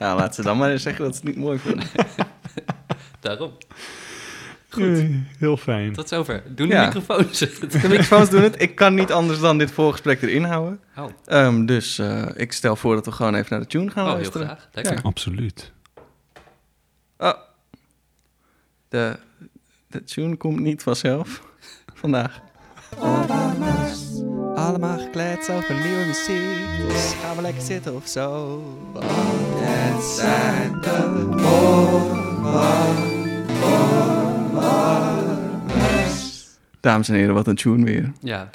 Nou, laat ze dan maar eens zeggen dat ze het niet mooi vinden. Daarom. Goed. heel fijn. Tot zover. Doen de Ja. microfoons het. De microfoons doen het. Ik kan niet anders dan dit voorgesprek erin houden. Oh, Ehm, dus eh, ik stel voor dat we gewoon even naar de tune gaan oh heel luisteren. graag. Lekker. Absoluut. Oh, de, de tune komt niet vanzelf vandaag. Allemaal gekleed over nieuwe muziek, dus gaan we lekker zitten of zo. Want het zijn de Dames en heren, wat een tune weer. Ja.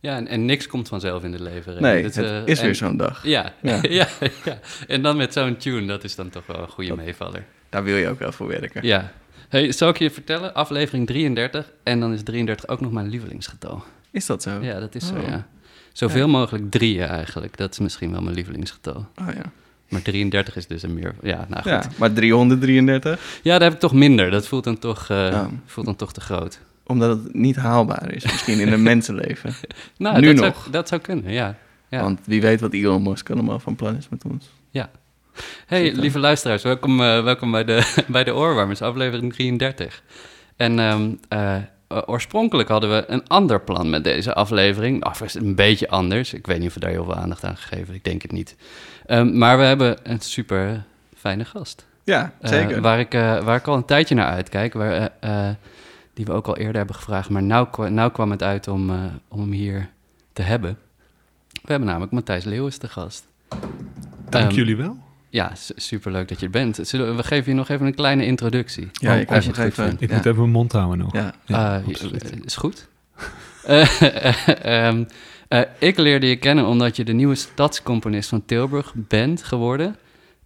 Ja, en, en niks komt vanzelf in het leven. Nee, Dat, het eh, is en- weer zo'n dag. Ja, Ja. ja. ja, En dan met zo'n tune, dat is dan toch wel een goede meevaller. Daar wil je ook wel voor werken. Ja. Hey, zal ik je vertellen? Aflevering 33. En dan is 33 ook nog mijn lievelingsgetal. Is dat zo? Ja, dat is zo, Oh. ja. Zoveel mogelijk drieën eigenlijk. Dat is misschien wel mijn lievelingsgetal. Oh ja. Maar 33 is dus een meer... Ja, nou goed. ja, maar 333, Ja, daar heb ik toch minder. Dat voelt dan toch, eh, Ja. voelt dan toch te groot. omdat het niet haalbaar is, misschien in een mensenleven. Nou, Nu dat nog. Zou, dat zou kunnen, ja. ja. Want wie weet wat Elon Musk allemaal van plan is met ons. Hey, Super. lieve luisteraars, welkom, eh, welkom bij, de, bij de Oorwarmers, aflevering 33. En ehm, eh, oorspronkelijk hadden we een ander plan met deze aflevering. Of is het een beetje anders. Ik weet niet of we daar heel veel aandacht aan gegeven. Ik denk het niet. Ehm, maar we hebben een super fijne gast. Ja, Eh, zeker. waar, ik, eh, waar ik al een tijdje naar uitkijk. Waar, die we ook al eerder hebben gevraagd. Maar nou, nou kwam het uit om, om hem hier te hebben. We hebben namelijk Matthijs Leeuwis te gast. Dank Ehm, jullie wel. Ja, su- superleuk dat je er bent. Zullen we, we geven je nog even een kleine introductie. ja, je als je nog het goed even... vindt. Ik ja. moet even mijn mond houden nog. Ja, Eh, je- is goed. Eh, ehm, eh, ik leerde je kennen omdat je de nieuwe stadscomponist van Tilburg bent geworden.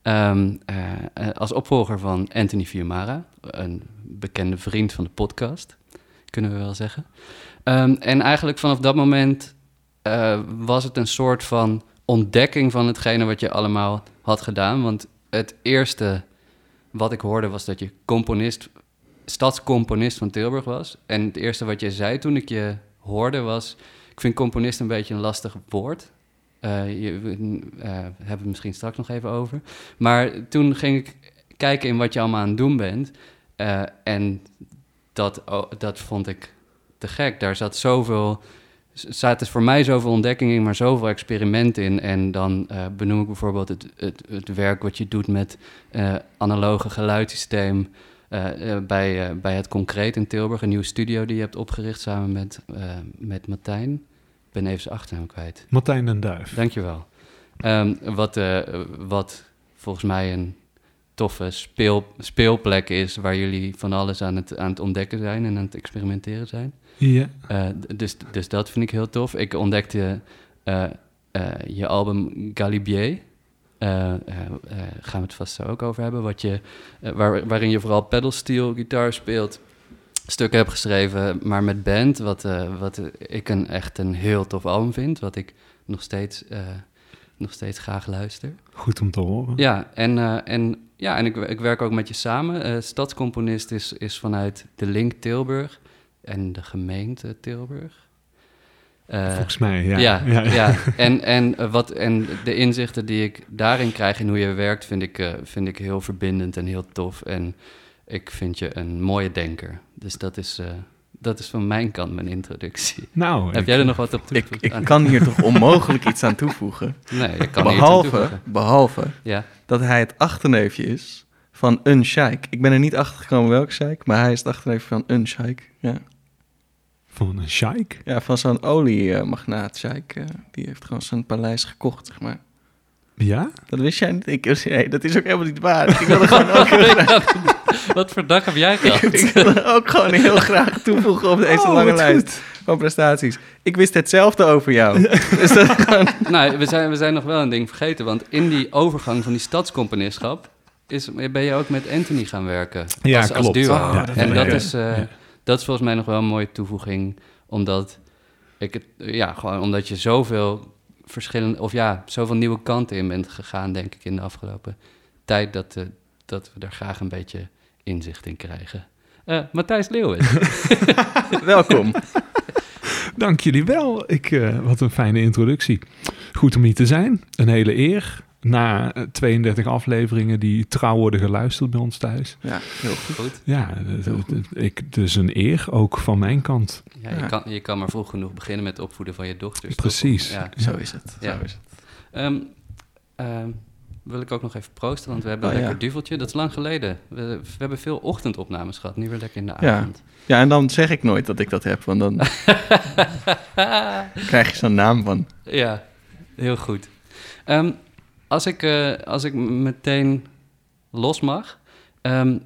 Ehm, eh, eh, als opvolger van Anthony Fiumara, een bekende vriend van de podcast, kunnen we wel zeggen. Ehm, en eigenlijk vanaf dat moment eh, was het een soort van ontdekking van hetgene wat je allemaal had gedaan. Want het eerste wat ik hoorde was dat je componist, stadscomponist van Tilburg was. En het eerste wat je zei toen ik je hoorde was... Ik vind componist een beetje een lastig woord. Eh, je, eh, hebben het misschien straks nog even over. Maar toen ging ik kijken in wat je allemaal aan het doen bent. Eh, en dat, dat vond ik te gek. Daar zat zoveel, zaten voor mij zoveel ontdekkingen in, maar zoveel experimenten in. En dan eh, benoem ik bijvoorbeeld het, het, het werk wat je doet met eh, analoge geluidssysteem. eh, bij, bij het Concreet in Tilburg, een nieuwe studio die je hebt opgericht samen met, met Martijn. Ik ben even zijn achternaam kwijt. Martijn den Duif. Dankjewel. Ehm wat, wat volgens mij een toffe speel, speelplek is... waar jullie van alles aan het, aan het ontdekken zijn en aan het experimenteren zijn. Ja. Eh, dus, dus dat vind ik heel tof. Ik ontdekte eh, je album Galibier. Gaan we het vast zo ook over hebben. Wat je, waar, waarin je vooral pedalsteel gitaar speelt. Stukken heb geschreven, maar met band. Wat, wat ik een, echt een heel tof album vind. Wat ik nog steeds, nog steeds graag luister. Goed om te horen. Ja, en, en, ja, en ik, ik werk ook met je samen. Stadscomponist is, is vanuit de Link Tilburg en de gemeente Tilburg. Eh, Volgens mij, ja. ja, ja, En, en, eh, wat, en de inzichten die ik daarin krijg in hoe je werkt, vind ik, eh, vind ik heel verbindend en heel tof. En ik vind je een mooie denker. Dus dat is, eh, dat is van mijn kant mijn introductie. Nou, Heb ik- jij er nog wat op toe? ik, ik kan hier toch onmogelijk iets aan toevoegen. Nee, ik kan iets aan Behalve, toevoegen. behalve Ja, dat hij het achterneefje is van een sheik. Ik ben er niet achter gekomen welke sheik, maar hij is het achterneefje van een sheik. Ja, Van een sheik? ja van zo'n oliemagnaat sheik. eh, die heeft gewoon zijn paleis gekocht, zeg maar. Ja? Dat wist jij niet? Ik, hey, dat is ook helemaal niet waar. Ik wilde gewoon ook heel graag, wat voor dag heb jij gehad? ik wilde ook gewoon heel graag toevoegen op deze Oh, lange lijst goed. van prestaties. Ik wist hetzelfde over jou. Dus dat gewoon... nou, we zijn, we zijn nog wel een ding vergeten. Want in die overgang van die stadscomponistschap... Is, ben je ook met Anthony gaan werken. Ja, als, als klopt. duo. Oh, Ja, en dat, ja. is, eh, Ja. Dat is volgens mij nog wel een mooie toevoeging. Omdat, ik het, ja, gewoon omdat je zoveel verschillende... Of ja, zoveel nieuwe kanten in bent gegaan, denk ik, in de afgelopen tijd... dat, eh, dat we daar graag een beetje inzicht in krijgen. Eh Matthijs Leeuwis. Welkom. Dank jullie wel. Ik, eh, wat een fijne introductie. Goed om hier te zijn. Een hele eer. Na eh, 32 afleveringen die trouw worden geluisterd bij ons thuis. Ja, heel goed. Ja, het- ik, is een eer, ook van mijn kant. Ja, je. Kan, je kan maar vroeg genoeg beginnen met het opvoeden van je dochters. Precies. Ja. Zo is het. Ja. Zo is het. Ehm, ehm, wil ik ook nog even proosten, want we hebben een Oh, lekker ja. duveltje. Dat is lang geleden. We, we hebben veel ochtendopnames gehad, nu weer lekker in de Ja. avond. Ja, en dan zeg ik nooit dat ik dat heb, want dan krijg je zo'n naam van. Ja, heel goed. Ehm, als, ik, eh, als ik meteen los mag. ehm,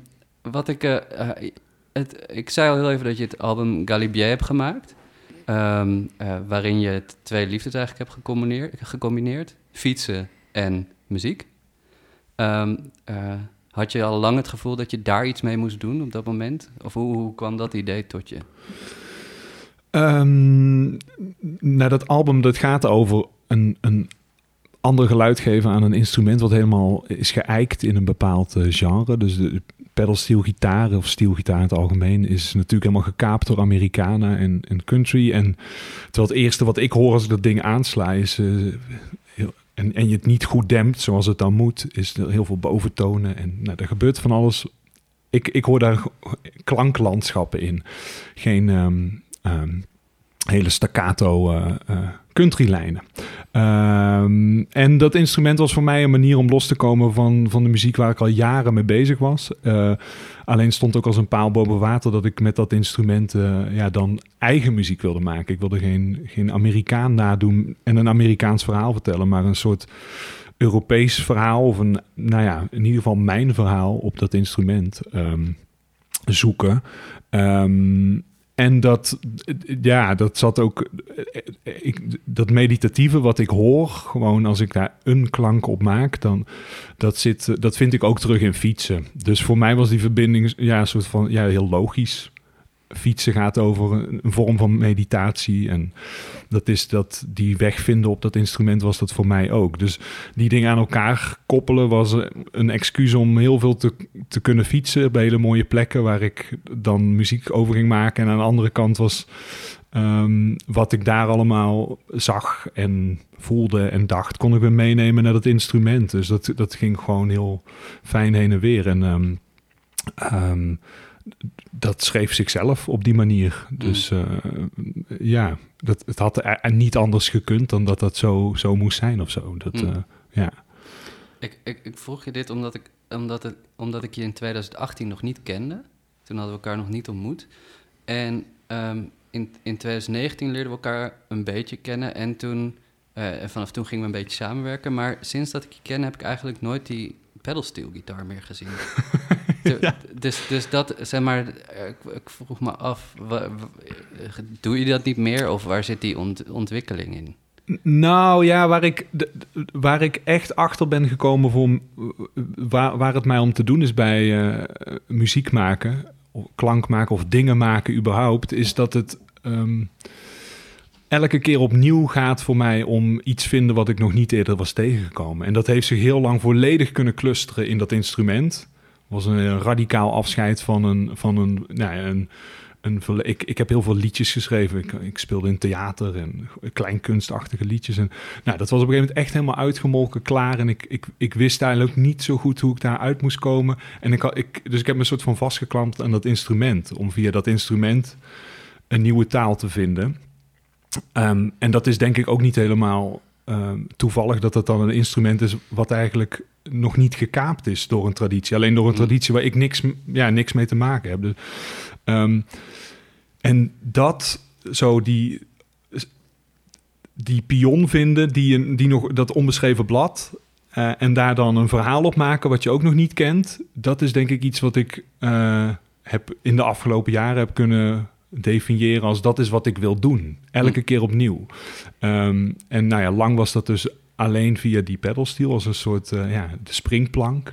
wat ik, eh, eh, het, ik zei al heel even dat je het album Galibier hebt gemaakt. ehm, eh, waarin je twee liefdes eigenlijk hebt gecombineerd, gecombineerd. Fietsen en muziek. Ehm, eh, had je al lang het gevoel dat je daar iets mee moest doen op dat moment? Of hoe, kwam dat idee tot je? Ehm, nou, dat album dat gaat over een, een ander geluid geven aan een instrument wat helemaal is geëikt in een bepaald eh, genre. Dus de pedalsteel gitaar of steelgitaar in het algemeen is natuurlijk helemaal gekaapt door Americana en, en country. En terwijl het eerste wat ik hoor als ik dat ding aansla is... eh, en, en je het niet goed dempt zoals het dan moet, is er heel veel boventonen. En nou, er gebeurt van alles. Ik, ik hoor daar klanklandschappen in. Geen ehm, ehm, hele staccato eh, countrylijnen. Ehm, en dat instrument was voor mij een manier om los te komen van, van de muziek waar ik al jaren mee bezig was. Eh, alleen stond ook als een paal boven water dat ik met dat instrument eh, ja, dan eigen muziek wilde maken. Ik wilde geen, geen Amerikaan nadoen en een Amerikaans verhaal vertellen, maar een soort Europees verhaal of een, nou ja, in ieder geval mijn verhaal op dat instrument ehm, zoeken. Ehm, en dat, ja, dat zat ook, ik, dat meditatieve wat ik hoor, gewoon als ik daar een klank op maak, dan dat zit, dat vind ik ook terug in fietsen. Dus voor mij was die verbinding, ja, een soort van, ja, heel logisch. Fietsen gaat over een, vorm van meditatie en dat is dat die weg vinden op dat instrument was dat voor mij ook. Dus die dingen aan elkaar koppelen was een excuus om heel veel te, te kunnen fietsen bij hele mooie plekken waar ik dan muziek over ging maken. En aan de andere kant was ehm, wat ik daar allemaal zag en voelde en dacht, kon ik weer meenemen naar dat instrument. Dus dat, dat ging gewoon heel fijn heen en weer. En ehm, dat schreef zichzelf op die manier. Dus eh, ja, dat, het had er niet anders gekund dan dat dat zo, zo moest zijn of zo. Dat, Mm. eh, ja. Ik, ik, ik vroeg je dit omdat ik, omdat, het, omdat ik je in 2018 nog niet kende. Toen hadden we elkaar nog niet ontmoet. En ehm, in, in 2019 leerden we elkaar een beetje kennen. En toen, eh, en vanaf toen gingen we een beetje samenwerken. Maar sinds dat ik je ken, heb ik eigenlijk nooit die pedalsteel gitaar meer gezien. Dus, dus dat, zeg maar, eh, ik, ik vroeg me af, eh, doe je dat niet meer? Of waar zit die ont- ontwikkeling in? Nou ja, waar ik, waar ik echt achter ben gekomen voor waar, waar het mij om te doen is bij eh, muziek maken, of klank maken of dingen maken überhaupt, is dat het ehm, elke keer opnieuw gaat voor mij om iets vinden wat ik nog niet eerder was tegengekomen. En dat heeft zich heel lang volledig kunnen clusteren in dat instrument. Was een radicaal afscheid van een, van een, nou ja, een een, ik, ik heb heel veel liedjes geschreven. Ik, ik speelde in theater en kleinkunstachtige liedjes. En, nou, dat was op een gegeven moment echt helemaal uitgemolken, klaar. En ik, ik, ik wist eigenlijk niet zo goed hoe ik daaruit moest komen. En ik, dus ik heb me een soort van vastgeklampt aan dat instrument. Om via dat instrument een nieuwe taal te vinden. Ehm, en dat is denk ik ook niet helemaal ehm, toevallig dat het dan een instrument is wat eigenlijk nog niet gekaapt is door een traditie. Alleen door een Mm. traditie waar ik niks, ja, niks mee te maken heb. Dus, ehm, en dat, zo die, die pion vinden, die, die nog dat onbeschreven blad. eh, en daar dan een verhaal op maken wat je ook nog niet kent. Dat is denk ik iets wat ik eh, heb in de afgelopen jaren heb kunnen definiëren als dat is wat ik wil doen. Elke Mm. keer opnieuw. Ehm, en nou ja, lang was dat dus alleen via die pedalsteel als een soort eh, ja, de springplank.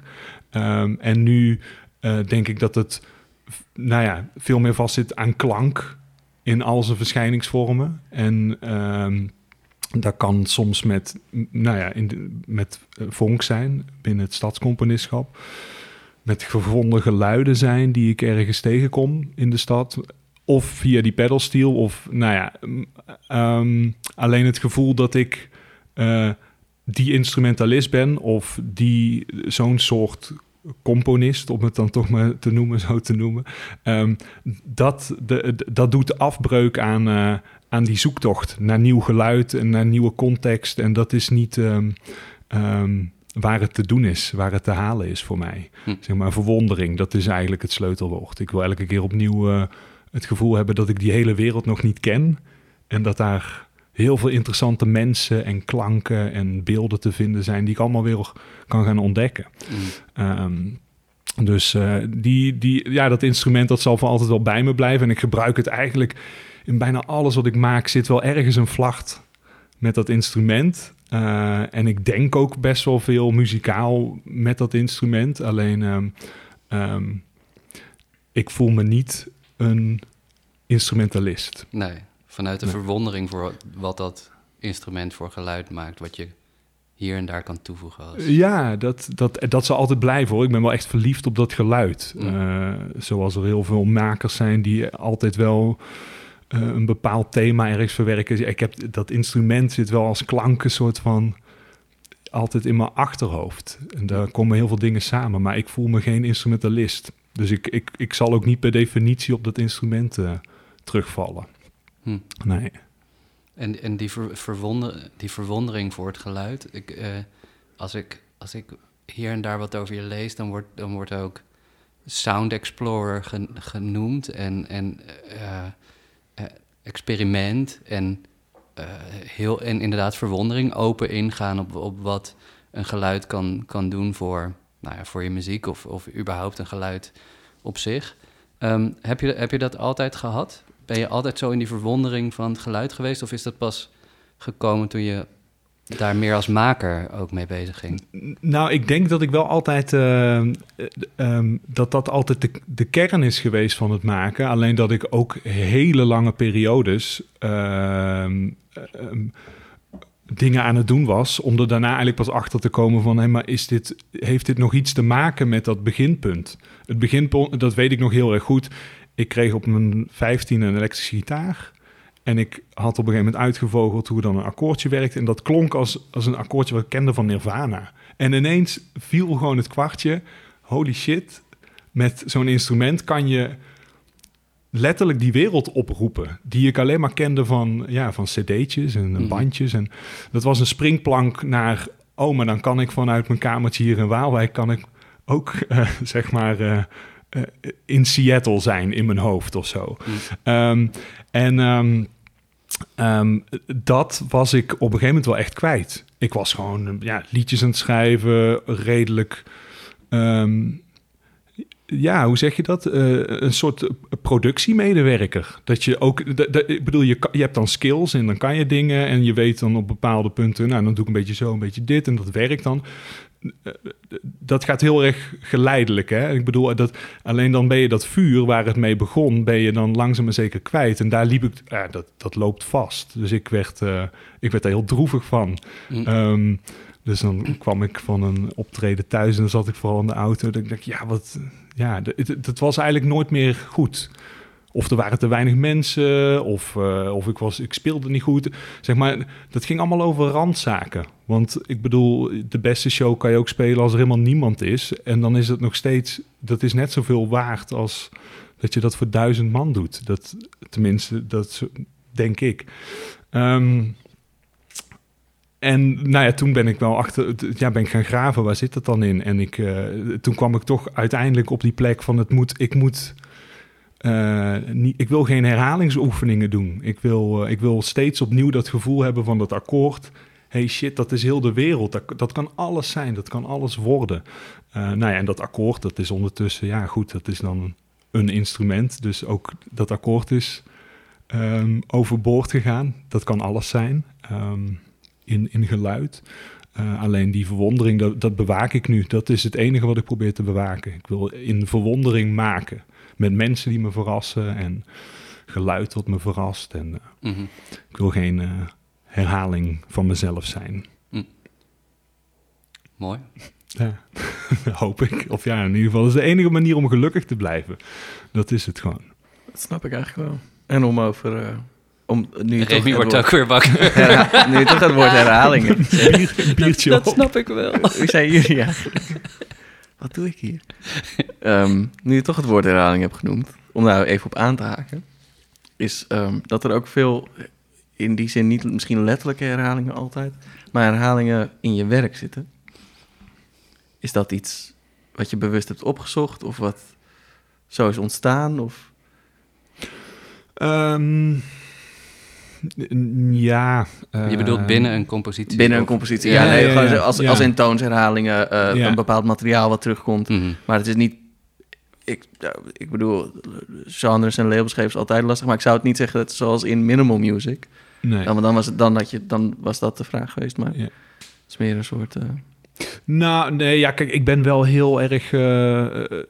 Ehm, en nu eh, denk ik dat het nou ja, veel meer vastzit aan klank in al zijn verschijningsvormen. En ehm, dat kan soms met, nou ja, in de, met eh, vonk zijn binnen het stadscomponistschap. Met gevonden geluiden zijn die ik ergens tegenkom in de stad. Of via die pedalsteel. Of nou ja, ehm, alleen het gevoel dat ik eh, die instrumentalist ben of die zo'n soort componist, om het dan toch maar te noemen, zo te noemen. Ehm, dat, de, dat doet afbreuk aan, uh, aan die zoektocht naar nieuw geluid en naar nieuwe context. En dat is niet um, waar het te doen is, waar het te halen is voor mij. Hm. Zeg maar verwondering, dat is eigenlijk het sleutelwoord. Ik wil elke keer opnieuw uh, het gevoel hebben dat ik die hele wereld nog niet ken. En dat daar heel veel interessante mensen en klanken en beelden te vinden zijn die ik allemaal weer kan gaan ontdekken. Mm. Um, dus uh, die, die, ja, dat instrument dat zal voor altijd wel bij me blijven. En ik gebruik het eigenlijk in bijna alles wat ik maak zit wel ergens een vlacht met dat instrument. Uh, en ik denk ook best wel veel muzikaal met dat instrument. Alleen um, um, ik voel me niet een instrumentalist. Nee. Vanuit de verwondering voor wat dat instrument voor geluid maakt, wat je hier en daar kan toevoegen. Als... Ja, dat, dat, dat zal altijd blijven hoor. Ik ben wel echt verliefd op dat geluid. Uh, zoals er heel veel makers zijn die altijd wel uh, een bepaald thema ergens verwerken. Ik heb dat instrument zit wel als klank een soort van altijd in mijn achterhoofd. En daar komen heel veel dingen samen, maar ik voel me geen instrumentalist. Dus ik, ik, ik zal ook niet per definitie op dat instrument uh, terugvallen. Hm. Nee. En, en die, ver, verwonder, die verwondering voor het geluid. Ik, uh, als, ik, als ik hier en daar wat over je lees, dan wordt, dan wordt ook Sound Explorer gen, genoemd. En, en uh, uh, experiment. En, heel, en inderdaad verwondering. Open ingaan op, op wat een geluid kan, kan doen voor, nou ja, voor je muziek. Of, of überhaupt een geluid op zich. Um, heb, je, heb je dat altijd gehad? Ben je altijd zo in die verwondering van het geluid geweest? Of is dat pas gekomen toen je daar meer als maker ook mee bezig ging? Nou, ik denk dat ik wel altijd uh, um, dat dat altijd de, de, kern is geweest van het maken. Alleen dat ik ook hele lange periodes uh, dingen aan het doen was, om er daarna eigenlijk pas achter te komen van, hé, maar is dit, heeft dit nog iets te maken met dat beginpunt? Het beginpunt, dat weet ik nog heel erg goed. Ik kreeg op mijn 15 een elektrische gitaar. En ik had op een gegeven moment uitgevogeld hoe dan een akkoordje werkt. En dat klonk als, als een akkoordje wat ik kende van Nirvana. En ineens viel gewoon het kwartje. Holy shit, met zo'n instrument kan je letterlijk die wereld oproepen. Die ik alleen maar kende van, ja, van cd'tjes en mm. bandjes. En dat was een springplank naar... Oh, maar dan kan ik vanuit mijn kamertje hier in Waalwijk... kan ik ook, uh, zeg maar... Uh, uh, in Seattle zijn in mijn hoofd of zo. Mm. Um, en um, um, dat was ik op een gegeven moment wel echt kwijt. Ik was gewoon ja, liedjes aan het schrijven, redelijk. Ja, hoe zeg je dat? Uh, een soort productiemedewerker. Dat je ook, ik bedoel, je, je hebt dan skills en dan kan je dingen en je weet dan op bepaalde punten, nou dan doe ik een beetje zo, een beetje dit en dat werkt dan dat gaat heel erg geleidelijk. Hè? Ik bedoel, dat, alleen dan ben je dat vuur waar het mee begon, ben je dan langzaam maar zeker kwijt. En daar liep ik, ja, dat, dat loopt vast. Dus ik werd, uh, ik werd daar heel droevig van. Mm. Um, dus dan kwam ik van een optreden thuis en dan zat ik vooral in de auto. En ik dacht, ja, wat, ja, het was eigenlijk nooit meer goed. Of er waren te weinig mensen, of, uh, of ik, was, ik speelde niet goed. Zeg maar, dat ging allemaal over randzaken. Want ik bedoel, de beste show kan je ook spelen als er helemaal niemand is. En dan is het nog steeds, dat is net zoveel waard als dat je dat voor duizend man doet. Dat, tenminste, dat denk ik. Um, en nou ja, toen ben ik wel achter, ja, ben ik gaan graven, waar zit dat dan in? En ik, uh, toen kwam ik toch uiteindelijk op die plek van het moet, ik moet niet, ik wil geen herhalingsoefeningen doen. Ik wil, uh, ik wil steeds opnieuw dat gevoel hebben van dat akkoord. Hey shit, dat is heel de wereld. Dat, dat kan alles zijn, dat kan alles worden. Nou ja, en dat akkoord, dat is ondertussen, ja goed, dat is dan een instrument. Dus ook dat akkoord is um, overboord gegaan. Dat kan alles zijn um, in, in geluid. Uh, alleen die verwondering, dat, dat bewaak ik nu. Dat is het enige wat ik probeer te bewaken. Ik wil in verwondering maken met mensen die me verrassen en geluid wat me verrast. En uh, mm -hmm. ik wil geen uh, herhaling van mezelf zijn. Mm. Mooi. Ja, hoop ik. Of ja, in ieder geval is de enige manier om gelukkig te blijven. Dat is het gewoon. Dat snap ik eigenlijk wel. En om over uh, om, nu je toch wordt woord- ook weer wakker. herha- nu je toch het woord herhalingen. Bier, biertje dat snap ik wel. Hoe zijn jullie eigenlijk? Wat doe ik hier? Ehm, nu je toch het woord herhaling hebt genoemd, om daar even op aan te haken, is ehm, dat er ook veel, in die zin niet misschien letterlijke herhalingen altijd, maar herhalingen in je werk zitten. Is dat iets wat je bewust hebt opgezocht of wat zo is ontstaan? Of... Ehm, ja. Je bedoelt eh, binnen een compositie? Binnen een compositie, Ja, ja, nee, ja, als, ja. als in toonsherhalingen, eh, Ja. een bepaald materiaal wat terugkomt. Mhm. Maar het is niet. Ik, ik bedoel, genres en labels geven is altijd lastig. Maar ik zou het niet zeggen dat zoals in minimal music. Nee. Dan, want dan, was het, dan, had je, dan was dat de vraag geweest. Maar Ja. het is meer een soort. eh, Nou, nee, ja, kijk, ik ben wel heel erg... eh, eh,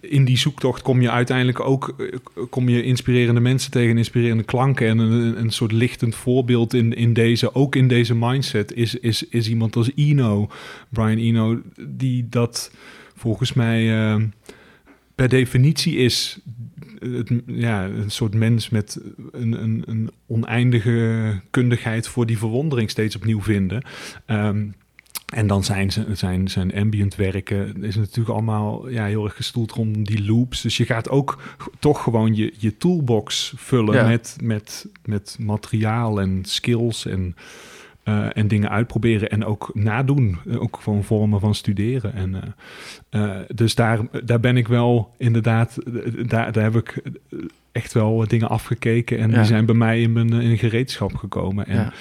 in die zoektocht kom je uiteindelijk ook... eh, kom je inspirerende mensen tegen, inspirerende klanken... en een, een soort lichtend voorbeeld in, in deze... ook in deze mindset is, is, is iemand als Eno, Brian Eno... die dat volgens mij per definitie is... Het, ja, een soort mens met een, een, een oneindige kundigheid... voor die verwondering steeds opnieuw vinden... Ehm, en dan zijn, zijn, zijn ambient werken is natuurlijk allemaal ja, heel erg gestoeld rondom die loops. Dus je gaat ook toch gewoon je, je toolbox vullen Ja. met, met, met materiaal en skills en, eh, en dingen uitproberen. En ook nadoen. Ook gewoon vormen van studeren. En, eh, eh, dus daar, daar ben ik wel inderdaad, daar, daar heb ik echt wel dingen afgekeken. En Ja. die zijn bij mij in mijn in gereedschap gekomen. En, ja.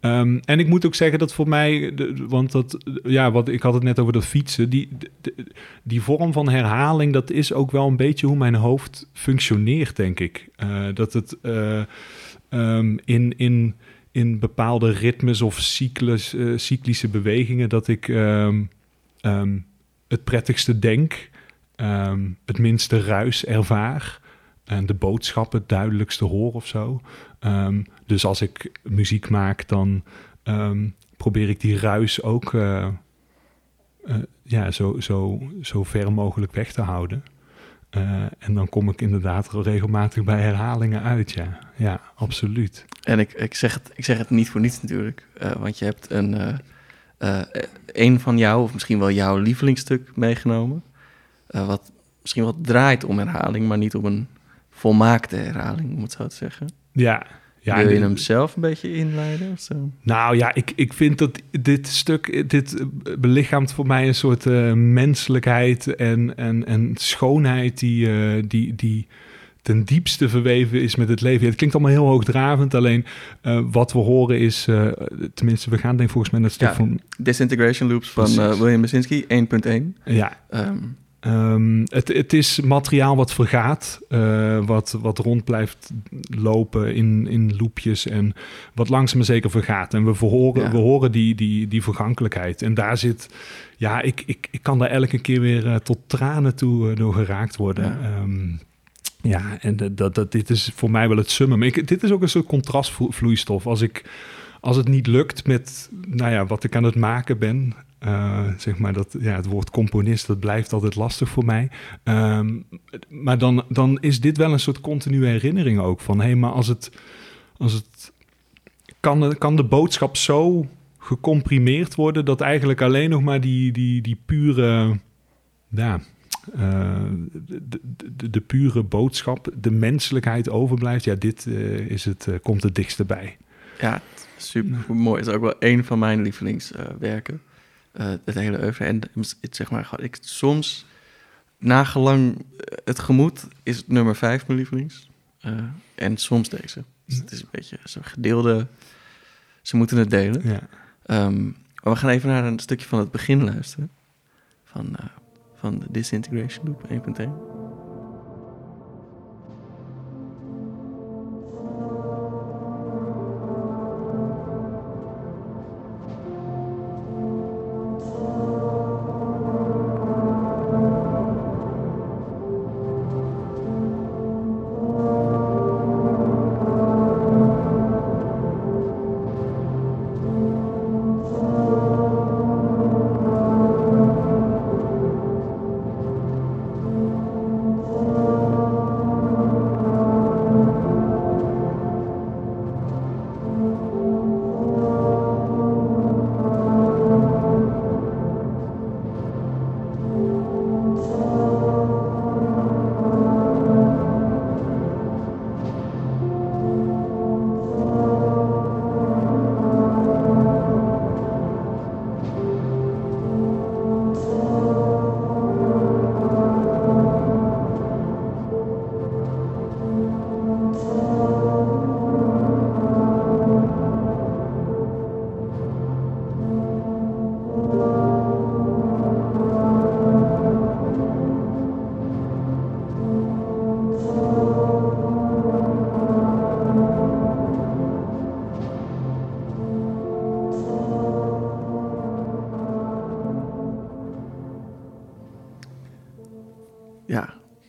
Ehm, en ik moet ook zeggen dat voor mij, de- want dat, ja, wat ik had het net over dat fietsen, die, de- die vorm van herhaling, dat is ook wel een beetje hoe mijn hoofd functioneert, denk ik. Eh, dat het eh, ehm, in, in, in bepaalde ritmes of cyclus, eh, cyclische bewegingen, dat ik ehm, het prettigste denk, het minste ruis ervaar en de boodschap het duidelijkste hoor of zo. Ehm, dus als ik muziek maak, dan ehm, probeer ik die ruis ook eh, eh, ja, zo, zo, zo ver mogelijk weg te houden. Eh, en dan kom ik inderdaad regelmatig bij herhalingen uit, ja. Ja, absoluut. En ik, ik, zeg het, ik zeg het niet voor niets natuurlijk. want je hebt een, een van jou, of misschien wel jouw lievelingsstuk meegenomen. wat misschien wat draait om herhaling, maar niet om een volmaakte herhaling, om het zo te zeggen. Ja. ja Wil je en- hem zelf een beetje inleiden of zo? Nou ja, ik, ik vind dat dit stuk, dit belichaamt voor mij een soort eh, menselijkheid en, en, en schoonheid die, eh, die, die ten diepste verweven is met het leven. Ja, het klinkt allemaal heel hoogdravend, alleen eh, wat we horen is, tenminste we gaan denk volgens mij naar het stuk Ja. van, Disintegration Loops van William Basinski, 1.1. ja, Ehm, Ehm, het, het is materiaal wat vergaat, eh, wat, wat rond blijft lopen in, in loopjes en wat langzaam maar zeker vergaat. En we, verhoren, Ja. we horen die, die, die vergankelijkheid. En daar zit, ja, ik, ik, ik kan daar elke keer weer eh, tot tranen toe eh, door geraakt worden. Ja. Ja, ja en dat, dat, dit is voor mij wel het summum. Ik, dit is ook een soort contrastvloeistof. Als, ik, als het niet lukt met nou ja, wat ik aan het maken ben, eh, zeg maar dat ja, het woord componist, dat blijft altijd lastig voor mij. Ehm, maar dan, dan is dit wel een soort continue herinnering ook van hé, hey, maar als het, als het kan, de- kan de boodschap zo gecomprimeerd worden dat eigenlijk alleen nog maar die, die, die pure, ja, eh, de, de, pure boodschap, de menselijkheid overblijft. Ja, dit eh, is het, komt het dichtst bij. ja, super mooi. Is ook wel een van mijn lievelingswerken. Eh het hele oeuvre. En het, zeg maar, ik, soms, nagelang eh, het gemoed, is het nummer vijf mijn lievelings. Eh, en soms deze. Dus het is een beetje zo'n gedeelde... Ze moeten het delen. Ja. Ehm, maar we gaan even naar een stukje van het begin luisteren. Van, eh, van de Disintegration Loop 1.1.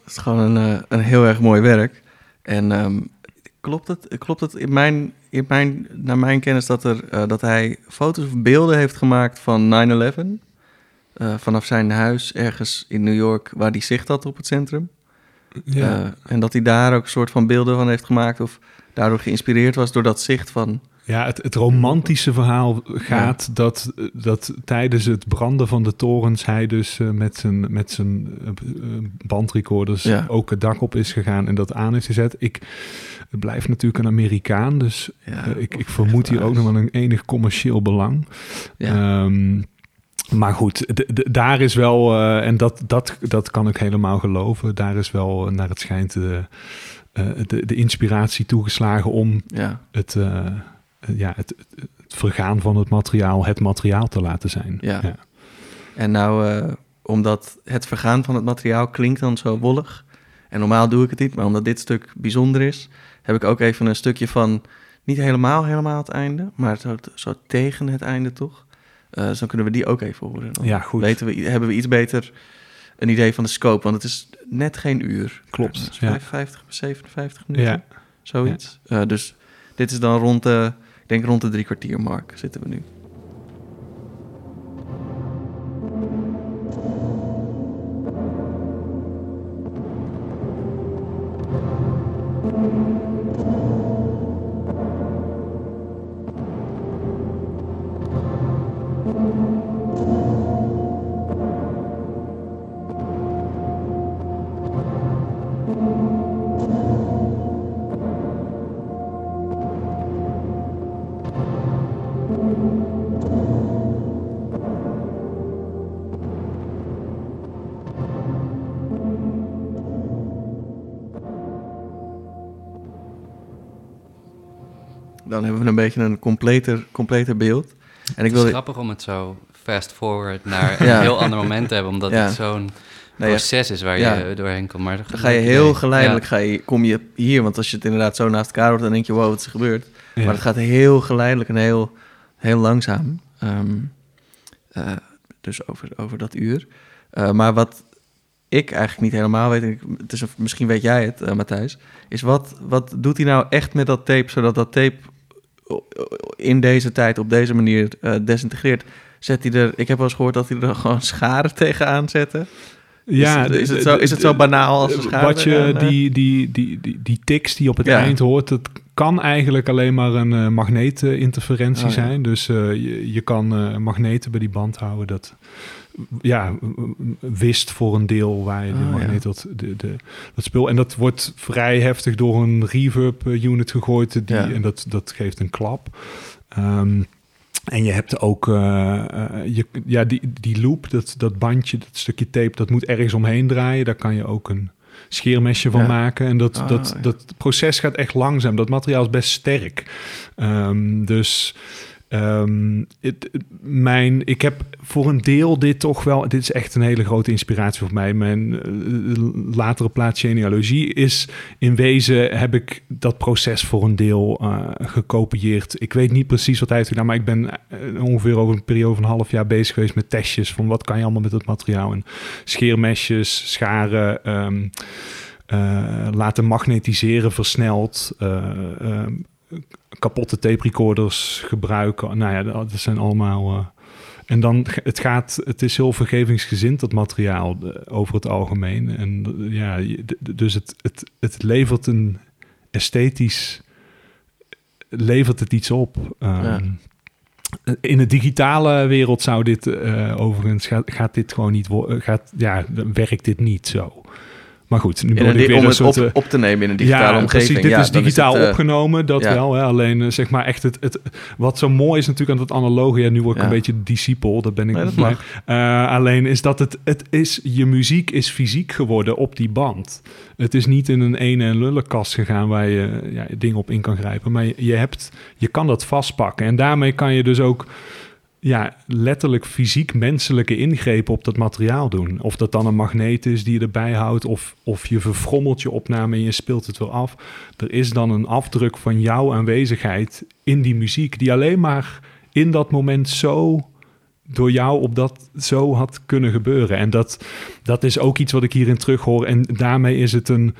is gewoon een, eh, een heel erg mooi werk. En ehm, klopt het, klopt het in mijn, in mijn, naar mijn kennis dat, er, eh, dat hij foto's of beelden heeft gemaakt van 9-11? eh, vanaf zijn huis ergens in New York waar hij zicht had op het centrum. Ja. En dat hij daar ook een soort van beelden van heeft gemaakt of daardoor geïnspireerd was door dat zicht van... Ja, het, het romantische verhaal gaat dat, dat tijdens het branden van de torens hij dus eh, met zijn, met zijn eh, eh, bandrecorders Ja. ook het dak op is gegaan en dat aan is gezet. Ik het blijft natuurlijk een Amerikaan, dus Ja, ik, ik vermoed hier ook nog wel een enig commercieel belang. Ja. Ehm, maar goed, d- d- daar is wel, en dat, dat, dat kan ik helemaal geloven, daar is wel, naar het schijnt, de, de, de inspiratie toegeslagen om ja, het, ja, het, het, vergaan van het materiaal het materiaal te laten zijn. Ja. En nou, eh, omdat het vergaan van het materiaal klinkt dan zo wollig. En normaal doe ik het niet, maar omdat dit stuk bijzonder is, heb ik ook even een stukje van, niet helemaal, helemaal het einde, maar zo, zo tegen het einde toch. Eh, dus dan kunnen we die ook even horen. Dan Ja, goed. Weten we, hebben we iets beter een idee van de scope, want het is net geen uur. Klopt, ja. 55, 57 minuten, Ja. zoiets. Eh, dus dit is dan rond de, denk rond de drie kwartier mark zitten we nu. Beetje een completer, completer beeld. En ik Het is wilde, grappig om het zo fast forward naar Ja. een heel ander moment te hebben, omdat Ja. het zo'n proces is waar Ja. je doorheen komt. Maar dan ga je heel geleidelijk ga je, kom je hier, want als je het inderdaad zo naast elkaar hoort, dan denk je, wow, wat is er gebeurd? Ja. Maar het gaat heel geleidelijk en heel, heel langzaam. Ehm, eh, dus over, over dat uur. Eh, maar wat ik eigenlijk niet helemaal weet, en ik- het is, een- misschien weet jij het, eh, Matthijs, is wat, wat doet hij nou echt met dat tape, zodat dat tape in deze tijd op deze manier eh, desintegreert? Zet hij er, ik heb wel eens gehoord dat hij er gewoon scharen tegenaan zette. Ja, is, het, is, de- het zo, is het zo banaal als een Wat je, eh? die, die, die, die, die tics die op het Ja. eind hoort, dat kan eigenlijk alleen maar een eh, magneetinterferentie Oh, ja. zijn. Dus je, je kan magneten bij die band houden. Dat ja, wist voor een deel waar je Oh, ja. dat, de, de, dat spul. En dat wordt vrij heftig door een reverb eh, unit gegooid. Die, Ja. En dat, dat geeft een klap. Ehm, en je hebt ook eh, eh, je, ja, die, die loop, dat, dat bandje, dat stukje tape, dat moet ergens omheen draaien. Daar kan je ook een scheermesje van Ja. maken. En dat, Ah, dat, dat proces gaat echt langzaam. Dat materiaal is best sterk. Ehm, dus het- mijn, ik heb voor een deel dit toch wel... Dit is echt een hele grote inspiratie voor mij. Mijn eh, latere plaats genealogie is in wezen... heb ik dat proces voor een deel eh, gekopieerd. Ik weet niet precies wat hij heeft gedaan... maar ik ben eh, ongeveer over een periode van een half jaar bezig geweest met testjes... van wat kan je allemaal met het materiaal. En scheermesjes, scharen... ehm, eh, laten magnetiseren versneld. eh, ehm, kapotte tape recorders gebruiken. Nou ja, dat zijn allemaal. eh, en dan, het gaat, het is heel vergevingsgezind, dat materiaal, eh, over het algemeen. En eh, ja, dus het, het, het levert een esthetisch, levert het iets op. Ehm, Ja. In de digitale wereld zou dit overigens, gaat, gaat dit gewoon niet, gaat, ja, werkt dit niet zo. Maar goed, nu word een ik weer om het soort... op, eh, op te nemen in een digitale ja, omgeving. Precies, dit Ja, is digitaal het, eh, opgenomen, dat ja. wel. Hè? Alleen eh, zeg maar echt het, het... Wat zo mooi is natuurlijk aan het analoge... Ja, nu word ik een beetje discipel, dat ben ik dat niet meer. Alleen is dat het, het is... Je muziek is fysiek geworden op die band. Het is niet in een ene en lullenkast gegaan... waar je ja, dingen op in kan grijpen. Maar je, je, hebt, je kan dat vastpakken. En daarmee kan je dus ook ja, letterlijk fysiek menselijke ingrepen op dat materiaal doen. Of dat dan een magneet is die je erbij houdt, of, of je verfrommelt je opname en je speelt het weer af. Er is dan een afdruk van jouw aanwezigheid in die muziek, die alleen maar in dat moment zo door jou op dat zo had kunnen gebeuren. En dat, dat is ook iets wat ik hierin terughoor. En daarmee is het een,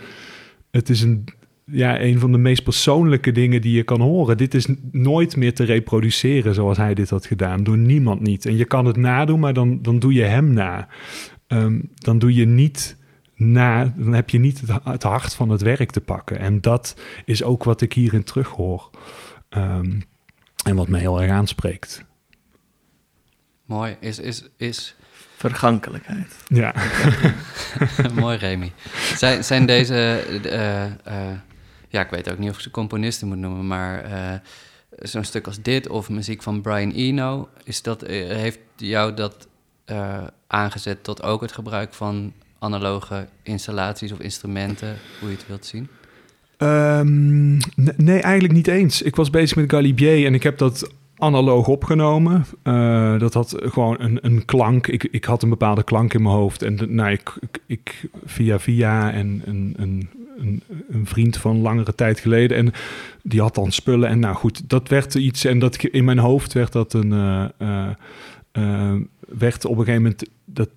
het is een, ja, een van de meest persoonlijke dingen die je kan horen. Dit is nooit meer te reproduceren zoals hij dit had gedaan. Door niemand niet. En je kan het nadoen, maar dan, dan doe je hem na. Ehm, dan doe je niet na, dan heb je niet het, het, hart van het werk te pakken. En dat is ook wat ik hierin terughoor. Um, en wat mij heel erg aanspreekt. Mooi. Is, is, is... Vergankelijkheid. Ja. Mooi, Remy. Zijn, zijn deze... Uh, uh, ja, ik weet ook niet of ik ze componisten moet noemen, maar... Uh, zo'n stuk als dit of muziek van Brian Eno... Is dat, heeft jou dat aangezet tot ook het gebruik van analoge installaties of instrumenten, hoe je het wilt zien? Um, nee, eigenlijk niet eens. Ik was bezig met Galibier en ik heb dat analoog opgenomen. Dat had gewoon een, een klank. Ik, ik had een bepaalde klank in mijn hoofd. En de, nou, ik, ik, via via en een, een, een, een, vriend van langere tijd geleden. En die had dan spullen. En nou goed, dat werd iets. En dat in mijn hoofd werd dat een. Uh, uh, werd op een gegeven moment. Dat,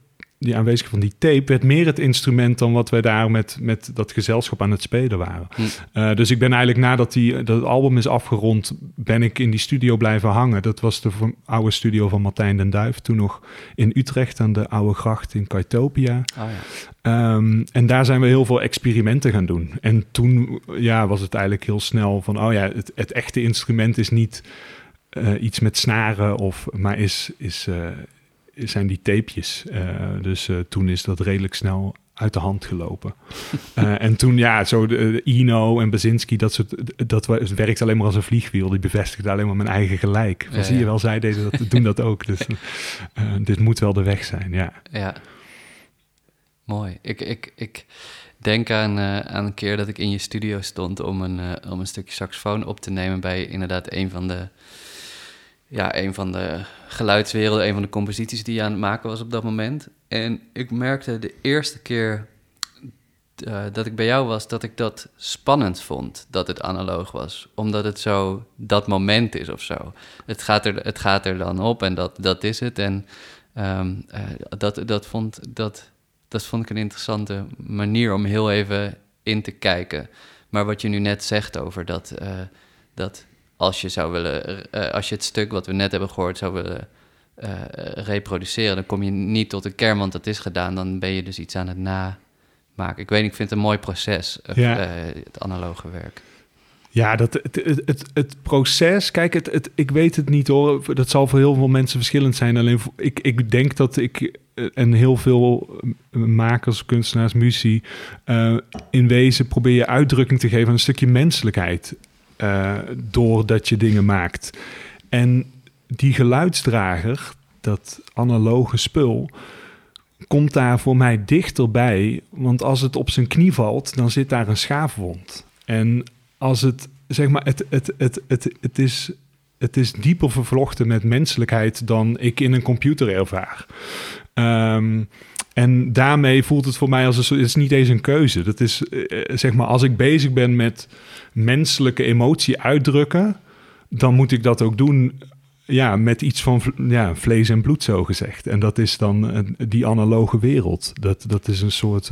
die aanwezigheid van die tape werd meer het instrument dan wat wij daar met, met dat gezelschap aan het spelen waren. Hm. Uh, dus ik ben eigenlijk nadat die, dat album is afgerond, ben ik in die studio blijven hangen. Dat was de oude studio van Martijn den Duif, toen nog in Utrecht aan de Oude Gracht in Kaitopia. Oh, ja. um, en daar zijn we heel veel experimenten gaan doen. En toen ja, was het eigenlijk heel snel van, oh ja, het, het echte instrument is niet uh, iets met snaren, of, maar is, is, uh, zijn die tapejes. Uh, dus uh, toen is dat redelijk snel uit de hand gelopen. uh, en toen, ja, zo de, de Ino en Basinski, dat soort, dat het werkt alleen maar als een vliegwiel. Die bevestigde alleen maar mijn eigen gelijk. Van, ja, zie je wel, zij deden dat, doen dat ook. Dus dit moet wel de weg zijn, ja. Ja, mooi. Ik, ik, ik denk aan, aan een keer dat ik in je studio stond om een, om een stukje saxofoon op te nemen bij inderdaad een van de ja, een van de geluidswerelden, een van de composities die je aan het maken was op dat moment. En ik merkte de eerste keer uh, dat ik bij jou was, dat ik dat spannend vond, dat het analoog was. Omdat het zo dat moment is of zo. Het gaat er, het gaat er dan op en dat, dat is het. En um, uh, dat, dat, vond, dat, dat vond ik een interessante manier om heel even in te kijken. Maar wat je nu net zegt over dat, uh, dat als je zou willen, uh, als je het stuk wat we net hebben gehoord zou willen uh, reproduceren, dan kom je niet tot een kern, want dat is gedaan. Dan ben je dus iets aan het namaken. Ik weet ik vind het een mooi proces, ja. het analoge werk. Ja, dat, het, het, het, het, proces, kijk, het, het, ik weet het niet hoor. Dat zal voor heel veel mensen verschillend zijn. Alleen ik, ik denk dat ik en heel veel makers, kunstenaars, muzici, uh, in wezen probeer je uitdrukking te geven aan een stukje menselijkheid uh, doordat je dingen maakt. En die geluidsdrager, dat analoge spul, komt daar voor mij dichterbij. Want als het op zijn knie valt, dan zit daar een schaafwond. En als het, zeg maar, het, het, het, het, het, is, het is dieper vervlochten met menselijkheid dan ik in een computer ervaar. Um, en daarmee voelt het voor mij als het is niet eens een keuze. Dat is eh, zeg maar als ik bezig ben met menselijke emotie uitdrukken, dan moet ik dat ook doen ja, met iets van ja, vlees en bloed, zo gezegd. En dat is dan die analoge wereld. Dat, dat is een soort.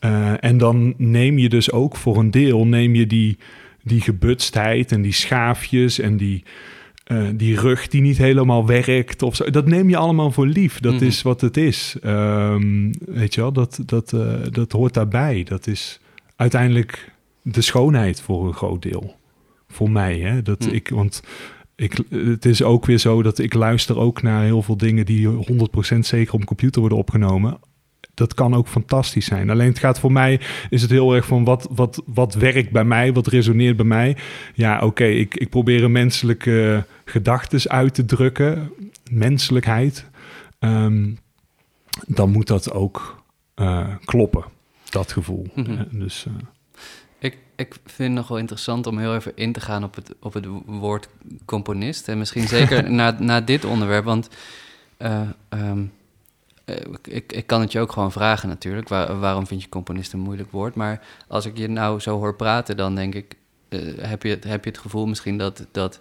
Uh, en dan neem je dus ook voor een deel neem je die, die gebutstheid en die schaafjes en die uh, die rug die niet helemaal werkt of zo. Dat neem je allemaal voor lief. Dat mm -hmm. is wat het is. Um, weet je wel, dat, dat, dat hoort daarbij. Dat is uiteindelijk de schoonheid voor een groot deel. Voor mij, hè. Dat mm. ik, want ik, het is ook weer zo dat ik luister ook naar heel veel dingen die 100% zeker op computer worden opgenomen dat kan ook fantastisch zijn. Alleen het gaat voor mij, is het heel erg van wat, wat, wat werkt bij mij, wat resoneert bij mij. Ja, oké, okay, ik, ik probeer een menselijke gedachtes uit te drukken, menselijkheid. Um, dan moet dat ook uh, kloppen, dat gevoel. Mm -hmm. dus, uh, ik, vind het nog wel interessant om heel even in te gaan op het, op het woord componist. En misschien zeker na, na dit onderwerp, want... Uh, um, uh, ik, ik kan het je ook gewoon vragen natuurlijk. Waar, waarom vind je componist een moeilijk woord? Maar als ik je nou zo hoor praten, dan denk ik... Uh, heb, je, heb je het gevoel misschien dat... dat,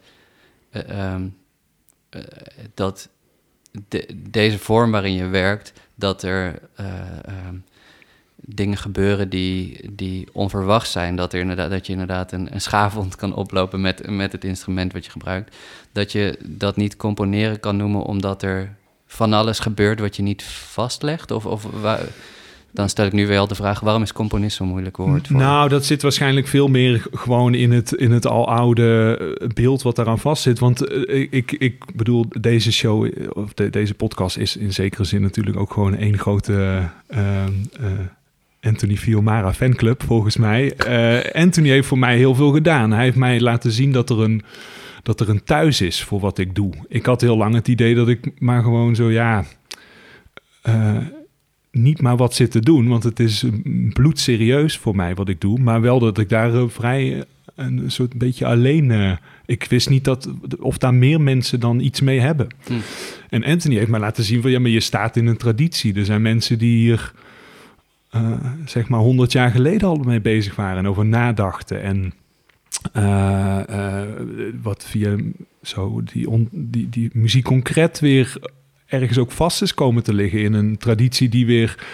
uh, um, dat de- deze vorm waarin je werkt, dat er eh, ehm, dingen gebeuren die, die onverwacht zijn. Dat, er inderdaad, dat je inderdaad een, een schaafwond kan oplopen met, met het instrument wat je gebruikt. Dat je dat niet componeren kan noemen omdat er van alles gebeurt wat je niet vastlegt? Of, of wa- dan stel ik nu wel de vraag, waarom is componist zo'n moeilijk woord voor? Nou, dat zit waarschijnlijk veel meer gewoon in het, in het aloude eh, beeld wat daaraan vastzit. Want eh, ik, ik bedoel, deze show, eh, of de- deze podcast is in zekere zin natuurlijk ook gewoon één grote Anthony Fiumara fanclub, volgens mij. Eh, Anthony heeft voor mij heel veel gedaan. Hij heeft mij laten zien dat er een dat er een thuis is voor wat ik doe. Ik had heel lang het idee dat ik maar gewoon zo, ja, eh, niet maar wat zit te doen, want het is bloedserieus voor mij wat ik doe, maar wel dat ik daar eh, vrij een soort beetje alleen. ik wist niet dat of daar meer mensen dan iets mee hebben. Hm. En Anthony heeft mij laten zien van ja, maar je staat in een traditie. Er zijn mensen die hier eh, zeg maar honderd jaar geleden al mee bezig waren en over nadachten en eh, eh, wat via zo die, on, die, die muziek concreet weer ergens ook vast is komen te liggen in een traditie die weer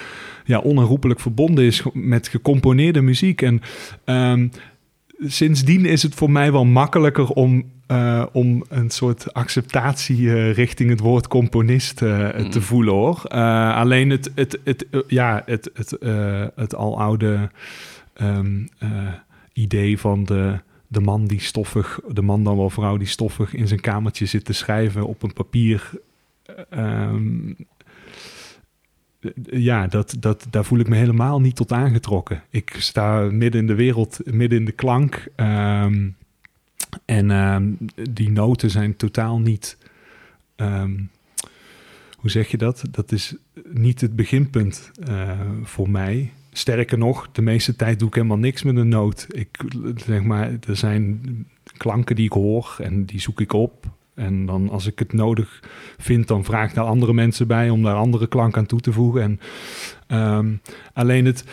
ja, onherroepelijk verbonden is met gecomponeerde muziek. En ehm, sindsdien is het voor mij wel makkelijker om, eh, om een soort acceptatie eh, richting het woord componist eh, Mm. te voelen hoor. Alleen het, het, het, ja, het, het, het aloude ehm, eh, idee van de, de man die stoffig, de man dan wel vrouw die stoffig in zijn kamertje zit te schrijven op een papier. ehm, ja, dat, dat, daar voel ik me helemaal niet tot aangetrokken. Ik sta midden in de wereld, midden in de klank. ehm, en ehm, die noten zijn totaal niet. ehm, hoe zeg je dat? Dat is niet het beginpunt eh, voor mij. Sterker nog, de meeste tijd doe ik helemaal niks met een noot. Ik zeg maar, er zijn klanken die ik hoor en die zoek ik op. En dan als ik het nodig vind, dan vraag ik daar andere mensen bij om daar andere klank aan toe te voegen. En ehm, alleen het,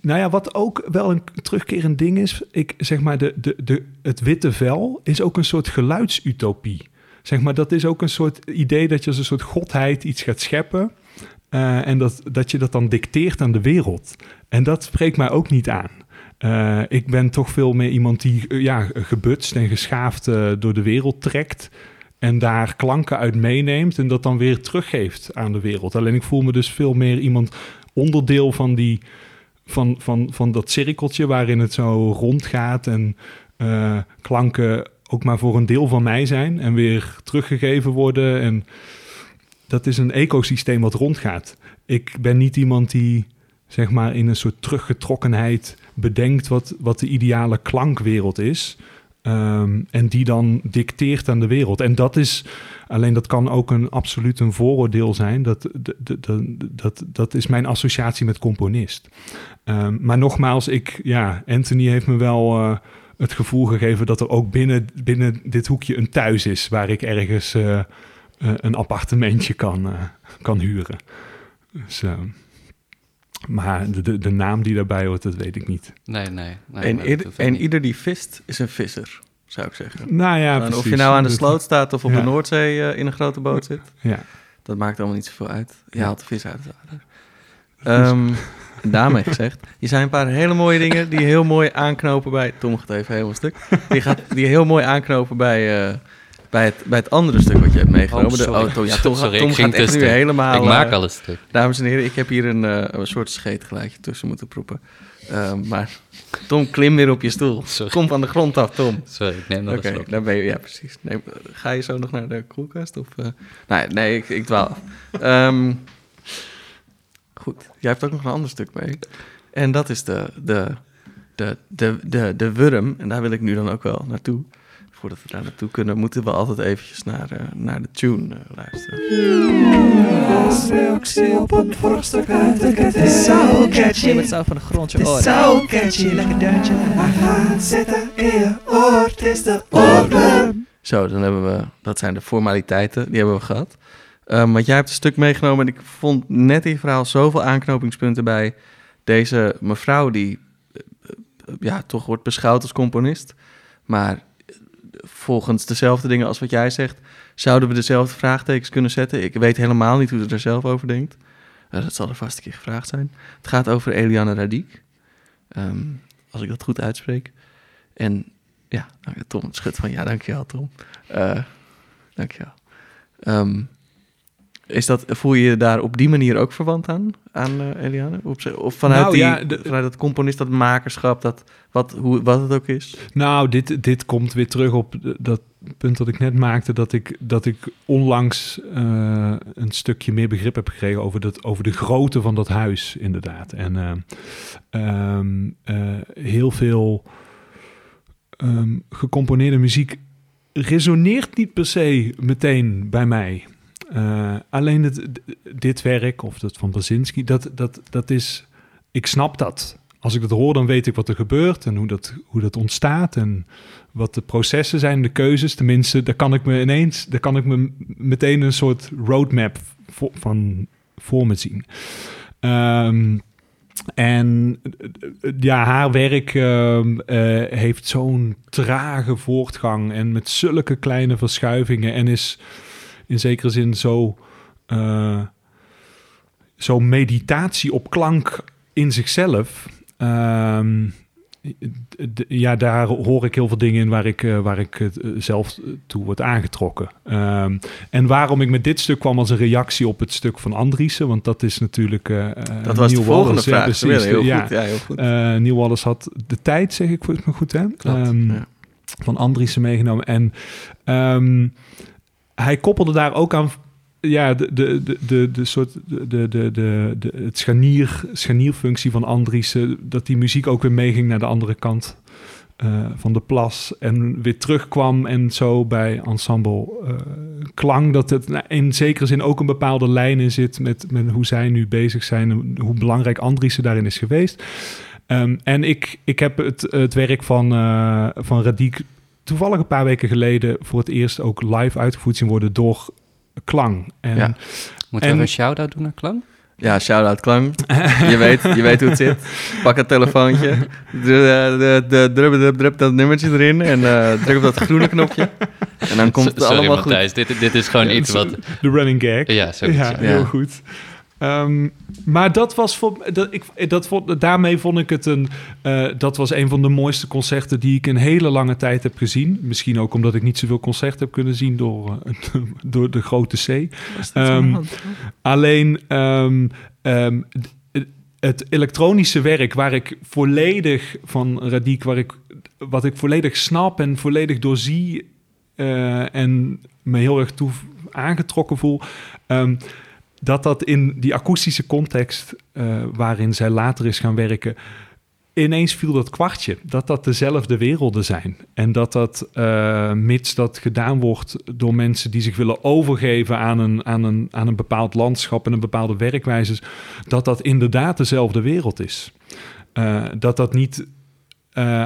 nou ja, wat ook wel een terugkerend ding is, ik zeg maar, de, de, de, het witte vel is ook een soort geluidsutopie. Zeg maar, dat is ook een soort idee dat je als een soort godheid iets gaat scheppen. eh, en dat, dat je dat dan dicteert aan de wereld. En dat spreekt mij ook niet aan. Eh, ik ben toch veel meer iemand die eh, ja, gebutst en geschaafd door de wereld trekt. En daar klanken uit meeneemt en dat dan weer teruggeeft aan de wereld. Alleen ik voel me dus veel meer iemand onderdeel van, die, van, van, van dat cirkeltje waarin het zo rondgaat. En eh, klanken ook maar voor een deel van mij zijn en weer teruggegeven worden. En dat is een ecosysteem wat rondgaat. Ik ben niet iemand die zeg maar in een soort teruggetrokkenheid bedenkt wat, wat de ideale klankwereld is. Ehm, en die dan dicteert aan de wereld. En dat is, alleen dat kan ook een absoluut een vooroordeel zijn. Dat, dat, dat, dat, dat is mijn associatie met componist. Ehm, maar nogmaals, ik, ja, Anthony heeft me wel eh, het gevoel gegeven dat er ook binnen, binnen dit hoekje een thuis is waar ik ergens eh, eh, een appartementje kan, kan huren. Dus, ehm, maar de, de, de naam die daarbij hoort, dat weet ik niet. Nee, nee. nee en, ieder- en niet. ieder die vist is een visser, zou ik zeggen. Nou ja, En of precies. je nou aan de sloot staat of op Ja. de Noordzee eh, in een grote boot zit, Ja. dat maakt allemaal niet zoveel uit. Je Ja. haalt de vis uit het water. Ehm, daarmee gezegd, je zijn een paar hele mooie dingen die heel mooi aanknopen bij... Tom gaat even helemaal stuk. Die, gaat, die heel mooi aanknopen bij, eh, bij, het, bij het andere stuk wat je hebt meegenomen. Oh, de auto. Ja, Tom, Sorry, Tom ik ging gaat echt nu helemaal... ik maak eh, al een stuk. Dames en heren, ik heb hier een, eh, een soort scheetgeluidje tussen moeten proepen. Ehm, maar Tom, klim weer op je stoel. Sorry. Kom van de grond af, Tom. Sorry, ik neem nog een slok. dan ben je, ja precies. Nee, ga je zo nog naar de koelkast? Of, eh? nee, nee, ik, ik dwaal af. Ehm, goed, jij hebt ook nog een ander stuk mee. En dat is de, de, de, de, de, de wurm. En daar wil ik nu dan ook wel naartoe. Voordat we daar naartoe kunnen, moeten we altijd eventjes naar, eh, naar de tune eh, luisteren. Het is zo catchy. Met zo van de grond je oor. Het is zo catchy. Lekker deuntje. Maar ga het zitten in je oor. Het is de oorworm. Zo, dan hebben we, dat zijn de formaliteiten, die hebben we gehad. Ehm, want jij hebt een stuk meegenomen en ik vond net in je verhaal zoveel aanknopingspunten bij deze mevrouw die eh, ja, toch wordt beschouwd als componist. Maar volgens dezelfde dingen als wat jij zegt, zouden we dezelfde vraagtekens kunnen zetten? Ik weet helemaal niet hoe ze er zelf over denkt. Eh, dat zal er vast een keer gevraagd zijn. Het gaat over Eliane Radiek. Ehm, als ik dat goed uitspreek. En ja, nou, Tom schudt van ja, dankjewel Tom. Uh, dankjewel. Um, is dat, voel je je daar op die manier ook verwant aan, aan uh, Eliane? Of, of vanuit, Nou, die, ja, de- vanuit dat componist, dat makerschap, dat, wat, hoe, wat het ook is? Nou, dit, dit komt weer terug op dat punt dat ik net maakte, dat ik, dat ik onlangs eh, een stukje meer begrip heb gekregen over, dat, over de grootte van dat huis, inderdaad. En eh, ehm, eh, heel veel ehm, gecomponeerde muziek resoneert niet per se meteen bij mij. Eh, alleen dit werk, of dat van Brzezinski, dat, dat, dat is... Ik snap dat. Als ik dat hoor, dan weet ik wat er gebeurt en hoe dat, hoe dat ontstaat en wat de processen zijn, de keuzes. Tenminste, daar kan ik me ineens, daar kan ik me meteen een soort roadmap van voor me zien. Ehm, en ja, haar werk ehm, eh, heeft zo'n trage voortgang en met zulke kleine verschuivingen en is in zekere zin zo, eh, zo meditatie op klank in zichzelf. Ehm, d- ja, daar hoor ik heel veel dingen in waar ik, eh, waar ik eh, zelf toe word aangetrokken. Ehm, en waarom ik met dit stuk kwam als een reactie op het stuk van Andriessen, want dat is natuurlijk... Dat was de Neil volgende Wallace, ja, vraag. precies. heel goed. Ja, heel goed. Neil Wallace had de tijd, zeg ik volgens mij goed, hè? Klopt, Ehm, ja. Van Andriessen meegenomen. En hij koppelde daar ook aan ja, de, de, de, de, de soort de, de, de, de, het scharnier, scharnierfunctie van Andriessen, dat die muziek ook weer meeging naar de andere kant eh, van de plas en weer terugkwam en zo bij ensemble eh, klang dat het nou, in zekere zin ook een bepaalde lijn in zit met, met hoe zij nu bezig zijn hoe belangrijk Andriessen daarin is geweest. Ehm, en ik, ik heb het, het werk van, eh van Radiek toevallig een paar weken geleden voor het eerst ook live uitgevoerd zien worden door klang. En Ja. Moeten En- we een shout-out doen naar Klang? Ja, shout-out Klang. Je weet, je weet hoe het zit. Pak het telefoontje. De, de, de, drup, drup, drup dat nummertje erin. En eh, druk op dat groene knopje. En dan komt het Sorry, allemaal goed. Matthijs, dit, dit is gewoon Ja, iets zo- wat... de running gag. Ja, zoiets, ja, ja. heel Ja. goed. Ehm, maar dat was voor, dat, ik, dat vond, daarmee vond ik het een. eh, dat was een van de mooiste concerten die ik in hele lange tijd heb gezien. Misschien ook omdat ik niet zoveel concerten heb kunnen zien door, eh, door de grote C. Ehm? Alleen ehm, d- het elektronische werk waar ik volledig van Radiek, waar ik, wat ik volledig snap en volledig doorzie eh, en me heel erg toe aangetrokken voel, dat dat in die akoestische context eh, waarin zij later is gaan werken, ineens viel dat kwartje. Dat dat dezelfde werelden zijn. En dat dat, eh, mits dat gedaan wordt door mensen die zich willen overgeven aan een, aan, een, aan een bepaald landschap en een bepaalde werkwijzes, dat dat inderdaad dezelfde wereld is. Eh, dat dat niet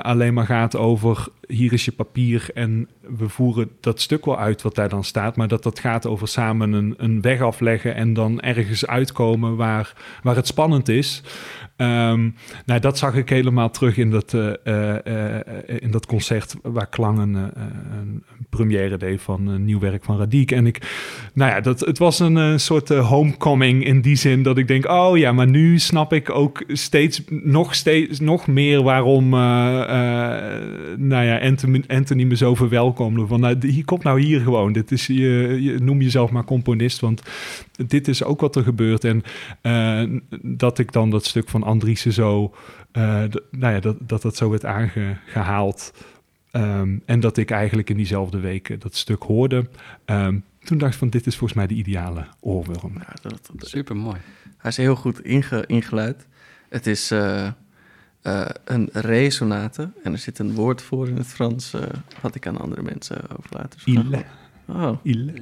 alleen maar gaat over hier is je papier en we voeren dat stuk wel uit wat daar dan staat, maar dat dat gaat over samen een, een weg afleggen en dan ergens uitkomen waar, waar het spannend is. Ehm, nou, dat zag ik helemaal terug in dat, eh, eh, eh, in dat concert waar Klang een, een première deed van een nieuw werk van Radiek. En ik, nou ja, dat, het was een soort homecoming in die zin dat ik denk, oh ja, maar nu snap ik ook steeds, nog steeds, nog meer waarom, nou ja, Anthony, Anthony me zo verwelkomde. Van, nou, hier komt nou hier gewoon. Dit is, je, je noem jezelf maar componist, want dit is ook wat er gebeurt. En eh, dat ik dan dat stuk van Andriessen zo, eh, nou ja, dat, dat dat zo werd aangehaald. Ehm, en dat ik eigenlijk in diezelfde weken dat stuk hoorde. Ehm, toen dacht ik van, dit is volgens mij de ideale oorworm. Ja, dat, dat- Super mooi. hij is heel goed inge, ingeluid. Het is eh, eh, een resonate. En er zit een woord voor in het Frans. eh, wat ik aan andere mensen overlaat. Dus Il. Oh, Il.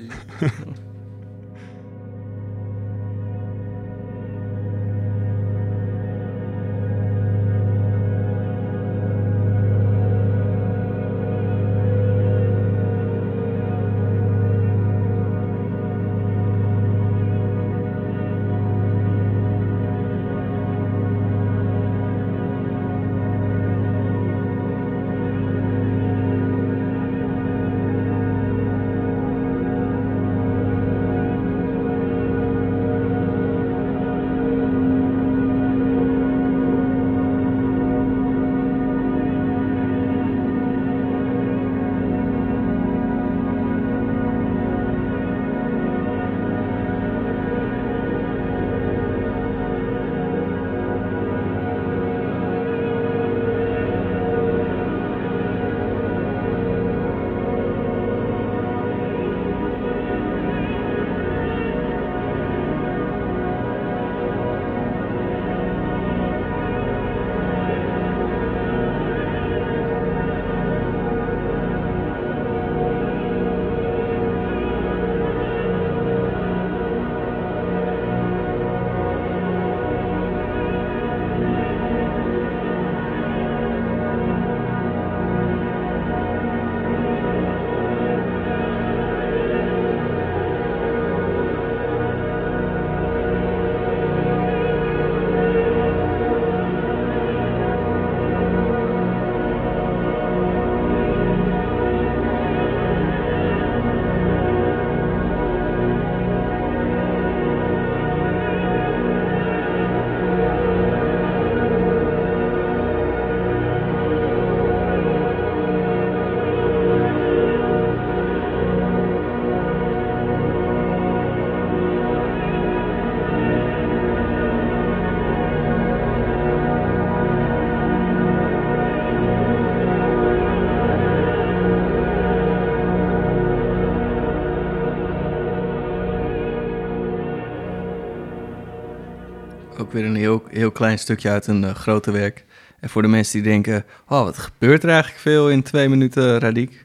ook weer een heel, heel klein stukje uit een uh, grote werk. En voor de mensen die denken, oh, wat gebeurt er eigenlijk veel in twee minuten Radiek?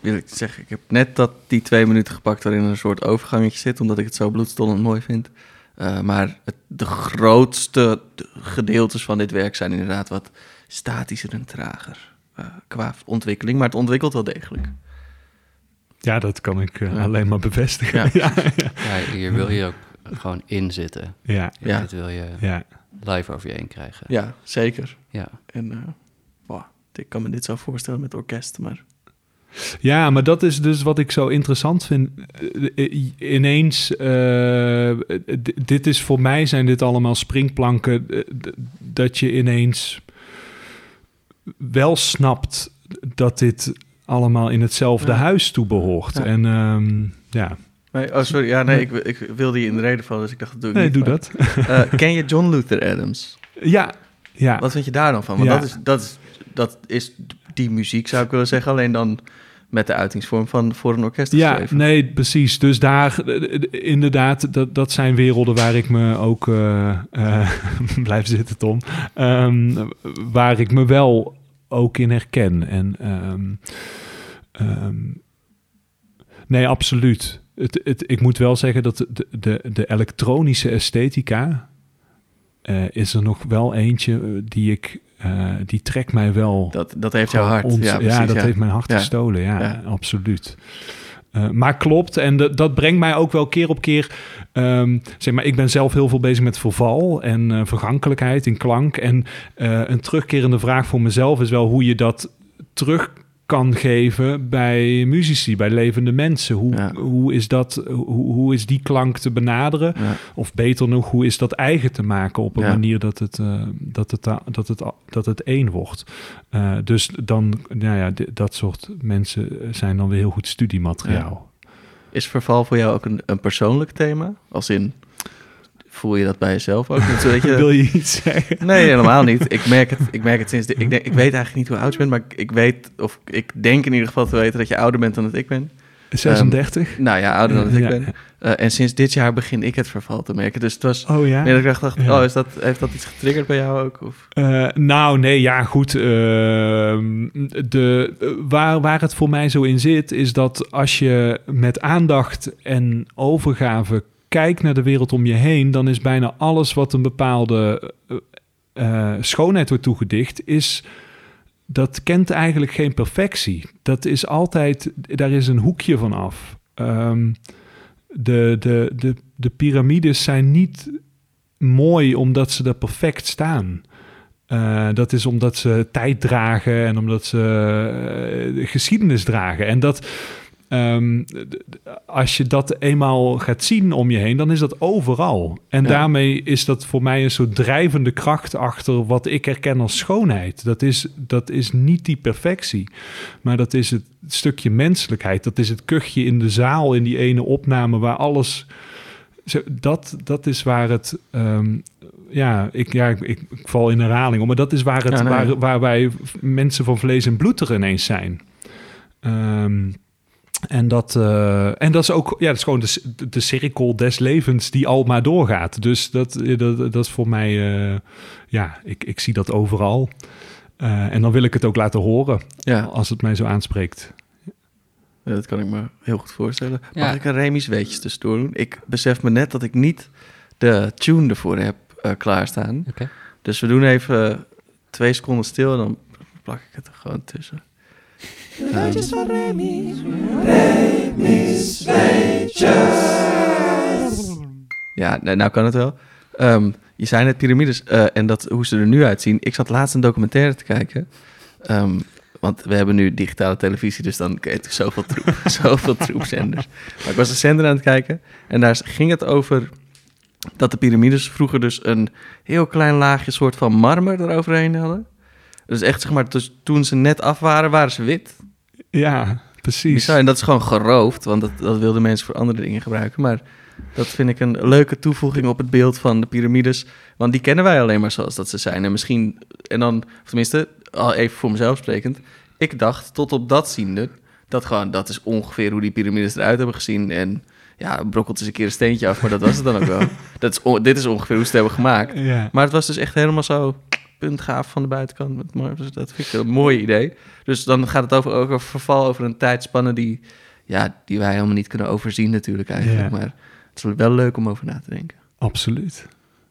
Wil ik zeggen, ik heb net dat die twee minuten gepakt waarin een soort overgangetje zit, omdat ik het zo bloedstollend mooi vind. Uh, maar het, de grootste gedeeltes van dit werk zijn inderdaad wat statischer en trager uh, qua ontwikkeling, maar het ontwikkelt wel degelijk. Ja, dat kan ik uh, ja. alleen maar bevestigen. Ja. ja, ja. hier wil je ook gewoon in zitten. Ja. ja. Dit wil je ja. live over je heen krijgen. Ja, zeker. Ja. En uh, wow, ik kan me dit zo voorstellen met orkest, maar... Ja, maar dat is dus wat ik zo interessant vind. Ineens, uh, dit is voor mij zijn dit allemaal springplanken. Dat je ineens wel snapt dat dit allemaal in hetzelfde ja. huis toe behoort. Ja. En um, ja. Nee, oh, sorry. Ja, nee, ik, ik wilde je in de reden vallen, dus ik dacht, dat doe ik nee, niet. doe dat. Uh, ken je John Luther Adams? Ja, ja. Wat vind je daar dan van? Want Ja. dat, is, dat, is, dat is die muziek, zou ik willen zeggen. Alleen dan met de uitingsvorm van voor een orkest Ja, geschreven. nee, precies. Dus daar, eh, eh, inderdaad, dat, dat zijn werelden waar ik me ook eh eh, blijf zitten, Tom. Ehm, waar ik me wel ook in herken. En ehm, ehm, nee, absoluut. Het, het, ik moet wel zeggen dat de, de, de elektronische esthetica eh, is er nog wel eentje eh, die ik, eh, die trekt mij wel. Dat, dat heeft jouw hart. Ons- ja, precies, dat ja. heeft mijn hart Ja. gestolen. Ja, absoluut. Maar klopt, en de- dat brengt mij ook wel keer op keer. ehm, zeg maar, ik ben zelf heel veel bezig met verval en vergankelijkheid in klank. En een terugkerende vraag voor mezelf is wel hoe je dat terug kan geven bij muzici, bij levende mensen. Hoe, Ja. hoe, is, dat, hoe, hoe is die klank te benaderen? Ja. Of beter nog, hoe is dat eigen te maken op een Ja. manier dat het, eh, dat, het, da- dat, het, dat het één wordt. Eh, dus dan, nou ja, dat soort mensen zijn dan weer heel goed studiemateriaal. Is verval voor jou ook een, een persoonlijk thema? Als in, voel je dat bij jezelf ook? Niet je- Wil je iets zeggen? Nee, helemaal niet. Ik merk het, ik merk het sinds... De, ik, denk, ik weet eigenlijk niet hoe oud je bent, maar ik, weet... Of ik denk in ieder geval te weten dat je ouder bent dan dat ik ben. 36? Nou ja, ouder dan dat ik Ja. ben. Eh, en sinds dit jaar begin ik het verval te merken. Dus het was... oh ja? Nee, dat ik dacht, dacht, Ja. oh, is dat, heeft dat iets getriggerd bij jou ook? Of? Eh, nou, nee, ja, goed. ehm, de, waar, waar het voor mij zo in zit, is dat als je met aandacht en overgave kijkt naar de wereld om je heen, dan is bijna alles wat een bepaalde eh, eh, schoonheid wordt toegedicht, is. Dat kent eigenlijk geen perfectie. Dat is altijd, daar is een hoekje van af. Ehm, de, de, de, de piramides zijn niet mooi omdat ze er perfect staan. Eh, dat is omdat ze tijd dragen en omdat ze geschiedenis dragen. En dat, ehm, als je dat eenmaal gaat zien om je heen, dan is dat overal. En Ja. daarmee is dat voor mij een soort drijvende kracht achter wat ik herken als schoonheid. Dat is, dat is niet die perfectie, maar dat is het stukje menselijkheid. Dat is het kuchje in de zaal in die ene opname waar alles. Zo, dat, dat is waar het. ehm, ja, ik, ja ik, ik, ik val in herhaling, maar dat is waar, het, Ja, nee. waar, waar wij mensen van vlees en bloed er ineens zijn. Ehm, en, dat, eh, en dat is ook, ja, dat is gewoon de, de cirkel des levens die al maar doorgaat. Dus dat, eh, dat, dat is voor mij, eh, ja, ik, ik zie dat overal. Eh, en dan wil ik het ook laten horen Ja, als het mij zo aanspreekt. Ja, dat kan ik me heel goed voorstellen. Mag Ja. ik een Remy's weetjes tussendoor doen? Ik besef me net dat ik niet de tune ervoor heb klaarstaan. Oké. Dus we doen even twee seconden stil en dan plak ik het er gewoon tussen. Weetjes van Remy. Remy's weetjes. Ja, nou, kan het wel. Ehm, je zei net piramides eh, en dat, hoe ze er nu uitzien. Ik zat laatst een documentaire te kijken. Ehm, want we hebben nu digitale televisie, dus dan krijg je zoveel troep, zoveel troepzenders. Maar ik was een zender aan het kijken en daar ging het over dat de piramides vroeger dus een heel klein laagje soort van marmer eroverheen hadden. Dus echt zeg maar, dus toen ze net af waren, waren ze wit. Ja, precies. Bizar. En dat is gewoon geroofd, want dat, dat wilden mensen voor andere dingen gebruiken. Maar dat vind ik een leuke toevoeging op het beeld van de piramides. Want die kennen wij alleen maar zoals dat ze zijn. En misschien, en dan, of tenminste, al even voor mezelf sprekend. Ik dacht tot op dat ziende, dat gewoon, dat is ongeveer hoe die piramides eruit hebben gezien. En ja, brokkelt eens een keer een steentje af, maar dat was het dan ook wel. Dat is, dit is ongeveer hoe ze het hebben gemaakt. Ja. Maar het was dus echt helemaal zo puntgaaf van de buitenkant. Met mooi, dus dat vind ik een mooi idee. Dus dan gaat het over, ook over verval over een tijdspanne die, ja, die wij helemaal niet kunnen overzien natuurlijk eigenlijk. Maar het is wel leuk om over na te denken. Absoluut.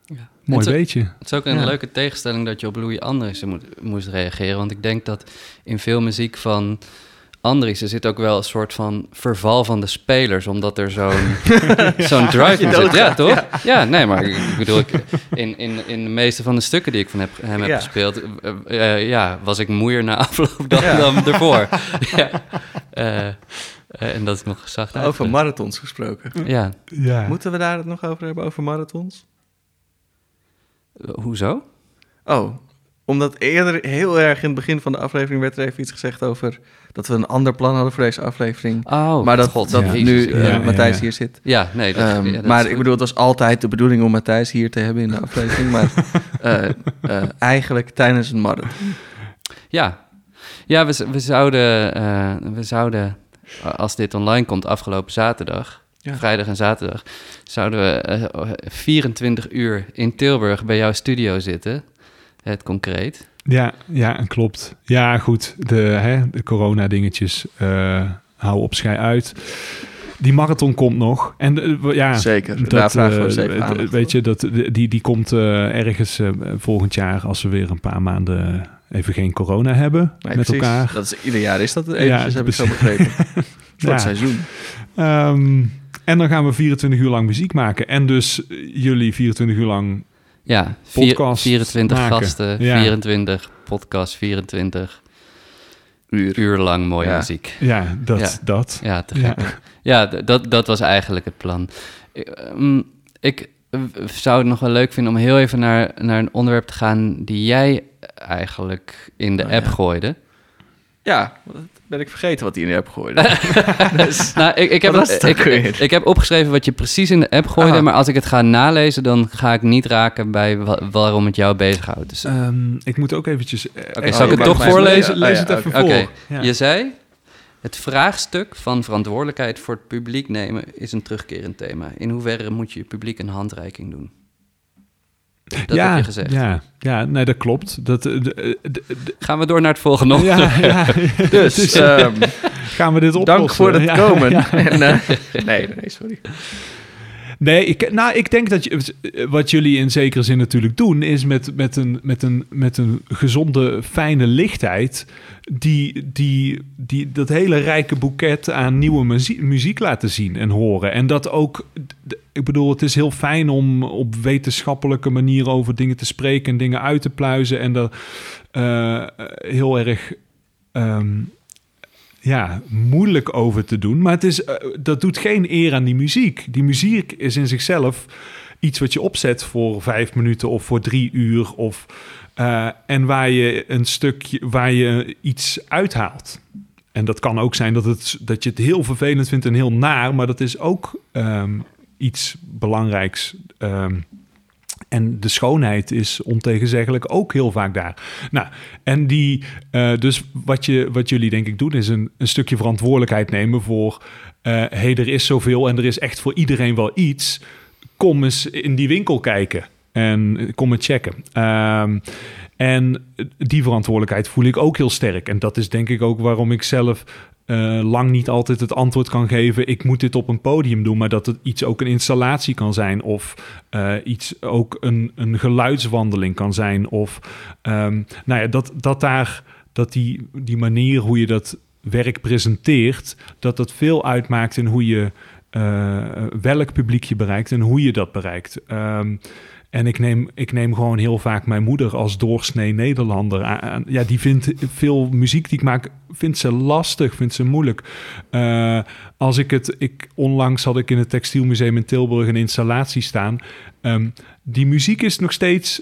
Ja. Mooi zo- beetje. Het is ook een Ja. leuke tegenstelling dat je op Louis moet, moest reageren. Want ik denk dat in veel muziek van Andriessen zit ook wel een soort van verval van de spelers. Omdat er zo'n zo'n drive in zit. Ja, toch? Ja. nee, maar ik bedoel, ik, in, in, in de meeste van de stukken die ik van heb, hem heb Ja. gespeeld... eh, eh, ja, was ik moeier na afloop dan, Ja. dan ervoor. ja. Eh, eh, en dat is nog zacht Over marathons gesproken. Ja, Ja. Moeten we daar het nog over hebben, over marathons? Hoezo? Oh, omdat eerder heel erg in het begin van de aflevering werd er even iets gezegd over dat we een ander plan hadden voor deze aflevering. Oh, maar dat, God, dat ja. nu eh, ja, Matthijs ja. hier zit. Ja, nee. Dat, Ehm, dat maar ik bedoel, het was altijd de bedoeling om Matthijs hier te hebben in de aflevering. maar eh, eh, eigenlijk tijdens een marathon. Ja, ja we, we, zouden, we zouden, als dit online komt, afgelopen zaterdag, Ja. vrijdag en zaterdag, zouden we eh, 24 uur in Tilburg bij jouw studio zitten. Het concreet. Ja, ja, klopt. Ja, goed. De, hè, de corona-dingetjes. eh hou op schij uit. Die marathon komt nog. En eh, we- ja, Zeker, daar vragen we eh, Weet je, dat, die, die komt eh, ergens eh, volgend jaar als we weer een paar maanden even geen corona hebben Nee, met precies. elkaar. Dat is, ieder jaar is dat eventjes, Ja, heb ik zo precies. begrepen. Voor Ja. het seizoen. Ehm, en dan gaan we 24 uur lang muziek maken. En dus jullie 24 uur lang Ja, vier- Podcast 24 maken. gasten, Ja. 24 podcast, 24 Uur. uur lang mooie Ja. muziek. Ja, dat. Ja. dat. Ja, te Ja. gek. Ja, d- dat, dat was eigenlijk het plan. Ik, ehm, ik zou het nog wel leuk vinden om heel even naar, naar een onderwerp te gaan die jij eigenlijk in de Oh, app ja. gooide. Ja, ben ik vergeten wat hij in de app gooide. Nou, ik, ik, heb, het ik, heb opgeschreven wat je precies in de app gooide, Ah. maar als ik het ga nalezen, dan ga ik niet raken bij wa- waarom het jou bezighoudt. Dus, Ehm, ik moet ook eventjes... eh, Oké, eh, zal ik het toch voorlezen? Lees, lees Oh, ja, het even voor. Ja. Je zei, het vraagstuk van verantwoordelijkheid voor het publiek nemen is een terugkerend thema. In hoeverre moet je je publiek een handreiking doen? Dat ja, heb je gezegd. Ja, ja, nee, dat klopt. Dat, eh, de- de- de- de- Gaan we door naar het volgende ja, ja, Dus Dus, ehm, gaan we dit oplossen? dank voor het komen. En, eh, nee, nee, sorry. Nee, ik, nou, ik denk dat je, wat jullie in zekere zin natuurlijk doen, is met, met, een, met, een, met een gezonde, fijne lichtheid, die, die, die dat hele rijke boeket aan nieuwe muziek, laten zien en horen. En dat ook, ik bedoel, het is heel fijn om op wetenschappelijke manier over dingen te spreken en dingen uit te pluizen en er eh, heel erg. ehm, ja, moeilijk over te doen. Maar het is, eh, dat doet geen eer aan die muziek. Die muziek is in zichzelf iets wat je opzet voor vijf minuten of voor drie uur. Of, eh, en waar je een stukje, waar je iets uithaalt. En dat kan ook zijn dat, het, dat je het heel vervelend vindt en heel naar. Maar dat is ook ehm, iets belangrijks. Ehm, en de schoonheid is ontegenzeggelijk ook heel vaak daar. Nou, en die, eh, dus wat, je, wat jullie denk ik doen, is een, een stukje verantwoordelijkheid nemen voor. eh hey, er is zoveel en er is echt voor iedereen wel iets. Kom eens in die winkel kijken en kom eens checken. Ehm, en die verantwoordelijkheid voel ik ook heel sterk. En dat is denk ik ook waarom ik zelf eh, lang niet altijd het antwoord kan geven. Ik moet dit op een podium doen, maar dat het iets ook een installatie kan zijn. Of eh, iets ook een, een geluidswandeling kan zijn. Of ehm, nou ja, dat, dat daar dat die, die manier hoe je dat werk presenteert, dat dat veel uitmaakt in hoe je eh, welk publiek je bereikt en hoe je dat bereikt. Ehm, en ik neem, ik neem gewoon heel vaak mijn moeder als doorsnee Nederlander aan. Ja, die vindt veel muziek die ik maak, vindt ze lastig, vindt ze moeilijk. Eh, als ik het, ik, onlangs had ik in het Textielmuseum in Tilburg een installatie staan. Ehm, die muziek is nog steeds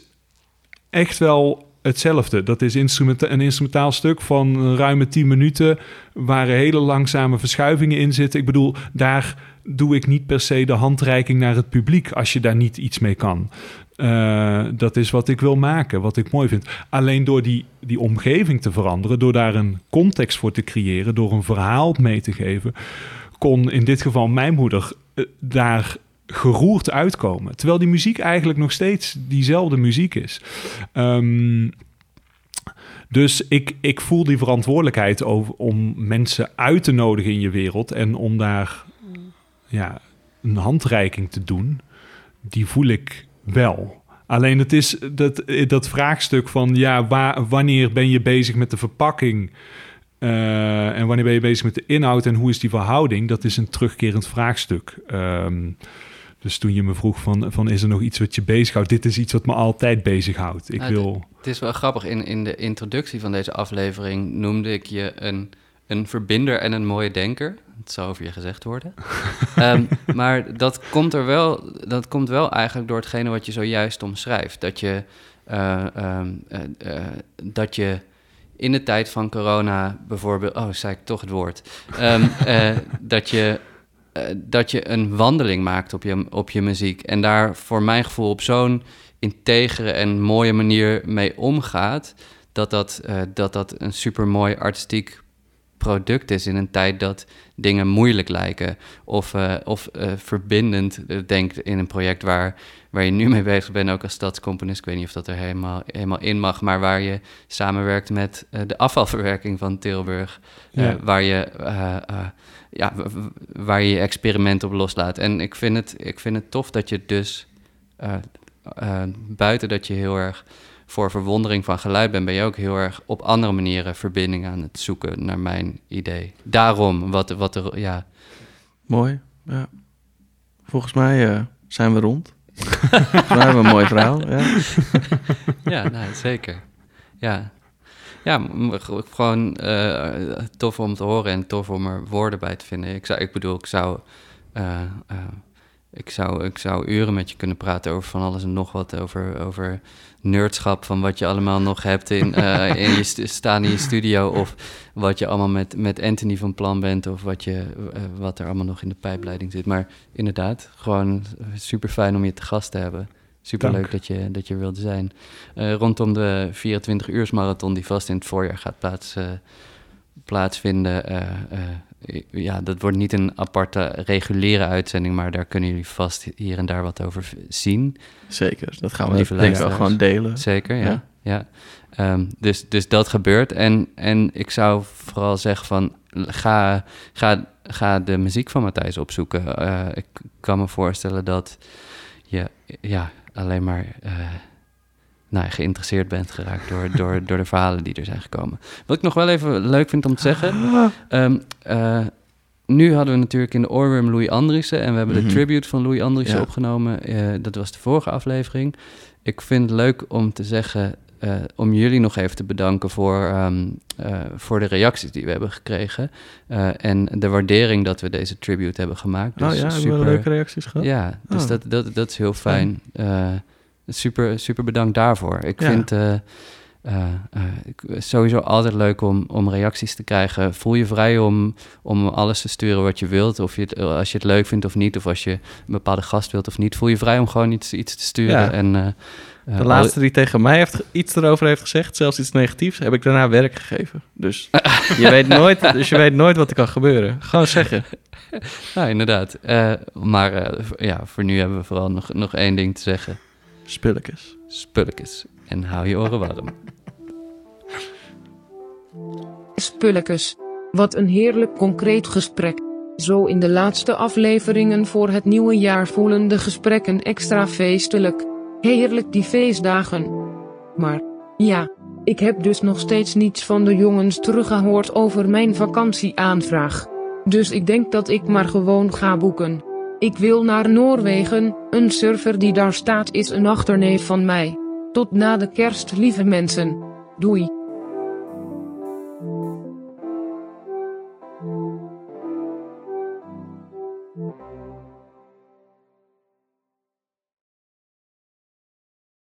echt wel hetzelfde. Dat is instrumenta een instrumentaal stuk van ruime 10 minuten, waar hele langzame verschuivingen in zitten. Ik bedoel, daar doe ik niet per se de handreiking naar het publiek als je daar niet iets mee kan. Eh, dat is wat ik wil maken, wat ik mooi vind. Alleen door die, die omgeving te veranderen, door daar een context voor te creëren, door een verhaal mee te geven, kon in dit geval mijn moeder eh, daar geroerd uitkomen. Terwijl die muziek eigenlijk nog steeds diezelfde muziek is. Ehm, dus ik, ik voel die verantwoordelijkheid over, om mensen uit te nodigen in je wereld en om daar ja, een handreiking te doen. Die voel ik wel. Alleen het is dat, dat vraagstuk van ja, waar, wanneer ben je bezig met de verpakking? Uh, en wanneer ben je bezig met de inhoud en hoe is die verhouding? Dat is een terugkerend vraagstuk. Um, dus toen je me vroeg van, van is er nog iets wat je bezighoudt? Dit is iets wat me altijd bezighoudt. Ik Nou, wil... Het is wel grappig, in, in de introductie van deze aflevering noemde ik je een, een verbinder en een mooie denker. Het zou over je gezegd worden. Ehm, maar dat komt er wel, dat komt wel eigenlijk door hetgene wat je zojuist omschrijft. Dat je, eh, ehm, eh, eh, dat je in de tijd van corona bijvoorbeeld, oh, zei ik toch het woord, Ehm, eh, dat je dat je een wandeling maakt op je, op je muziek. En daar voor mijn gevoel op zo'n integere en mooie manier mee omgaat. Dat dat, dat, dat een super mooi artistiek product is in een tijd dat dingen moeilijk lijken. Of, eh, of eh, verbindend eh, denkt in een project waar, waar je nu mee bezig bent, ook als stadscomponist. Ik weet niet of dat er helemaal, helemaal in mag, maar waar je samenwerkt met de afvalverwerking van Tilburg. Ja. waar je ja, waar je je experiment op loslaat. En ik vind het, ik vind het tof dat je dus buiten dat je heel erg voor verwondering van geluid bent, ben je ook heel erg op andere manieren verbinding aan het zoeken, naar mijn idee. Daarom, wat, wat er, ja, Mooi. Ja. Volgens mij eh, zijn we rond. Volgens mij hebben we een mooi verhaal. Ja. ja nou, zeker. Ja, ja gewoon eh, tof om te horen en tof om er woorden bij te vinden. Ik, zou, ik bedoel, ik zou, eh, ik, zou, ik zou uren met je kunnen praten over van alles en nog wat. Over, over nerdschap, van wat je allemaal nog hebt in, eh, in je st- staan in je studio. Of wat je allemaal met, met Anthony van plan bent. Of wat, je, eh, wat er allemaal nog in de pijpleiding zit. Maar inderdaad, gewoon super fijn om je te gast te hebben. Super leuk dat je, dat je wilde zijn. Eh, rondom de 24-uursmarathon die vast in het voorjaar gaat plaats, eh, plaatsvinden. Ja, dat wordt niet een aparte reguliere uitzending, maar daar kunnen jullie vast hier en daar wat over zien. Zeker. Dat gaan we Lieve denk wel gewoon delen. Zeker, ja. Ja. ja. Ehm, dus, dus dat gebeurt. En, en ik zou vooral zeggen van ga, ga, ga de muziek van Matthijs opzoeken. Eh, ik kan me voorstellen dat je ja, alleen maar eh, nou, geïnteresseerd bent geraakt door, door, door de verhalen die er zijn gekomen. Wat ik nog wel even leuk vind om te zeggen. ehm, eh, nu hadden we natuurlijk in de oorworm Louis Andriessen en we hebben Mhm. de tribute van Louis Andriessen Ja. opgenomen. Eh, dat was de vorige aflevering. Ik vind het leuk om te zeggen, eh, om jullie nog even te bedanken voor, ehm, eh, voor de reacties die we hebben gekregen. en de waardering dat we deze tribute hebben gemaakt. Dus oh ja, hebben super, we leuke reacties gehad? Ja, dus Oh. dat, dat, dat is heel fijn. Eh, super, super bedankt daarvoor. Ik Ja. vind ik- sowieso altijd leuk om, om reacties te krijgen. Voel je vrij om, om alles te sturen wat je wilt. Of je als je het leuk vindt of niet. Of als je een bepaalde gast wilt of niet. Voel je vrij om gewoon iets, iets te sturen. Ja. En, De laatste die tegen mij heeft, iets erover heeft gezegd, zelfs iets negatiefs, heb ik daarna werk gegeven. Dus je weet nooit, dus je weet nooit wat er kan gebeuren. Gewoon zeggen. Nou, inderdaad. Maar ja, voor nu hebben we vooral nog, nog één ding te zeggen. Spulletjes. Spulletjes. En hou je oren warm. Spulletjes. Wat een heerlijk concreet gesprek. Zo in de laatste afleveringen voor het nieuwe jaar voelen de gesprekken extra feestelijk. Heerlijk die feestdagen. Maar, ja, ik heb dus nog steeds niets van de jongens teruggehoord over mijn vakantieaanvraag. Dus ik denk dat ik maar gewoon ga boeken. Ik wil naar Noorwegen, een server die daar staat is een achterneef van mij. Tot na de kerst lieve mensen. Doei.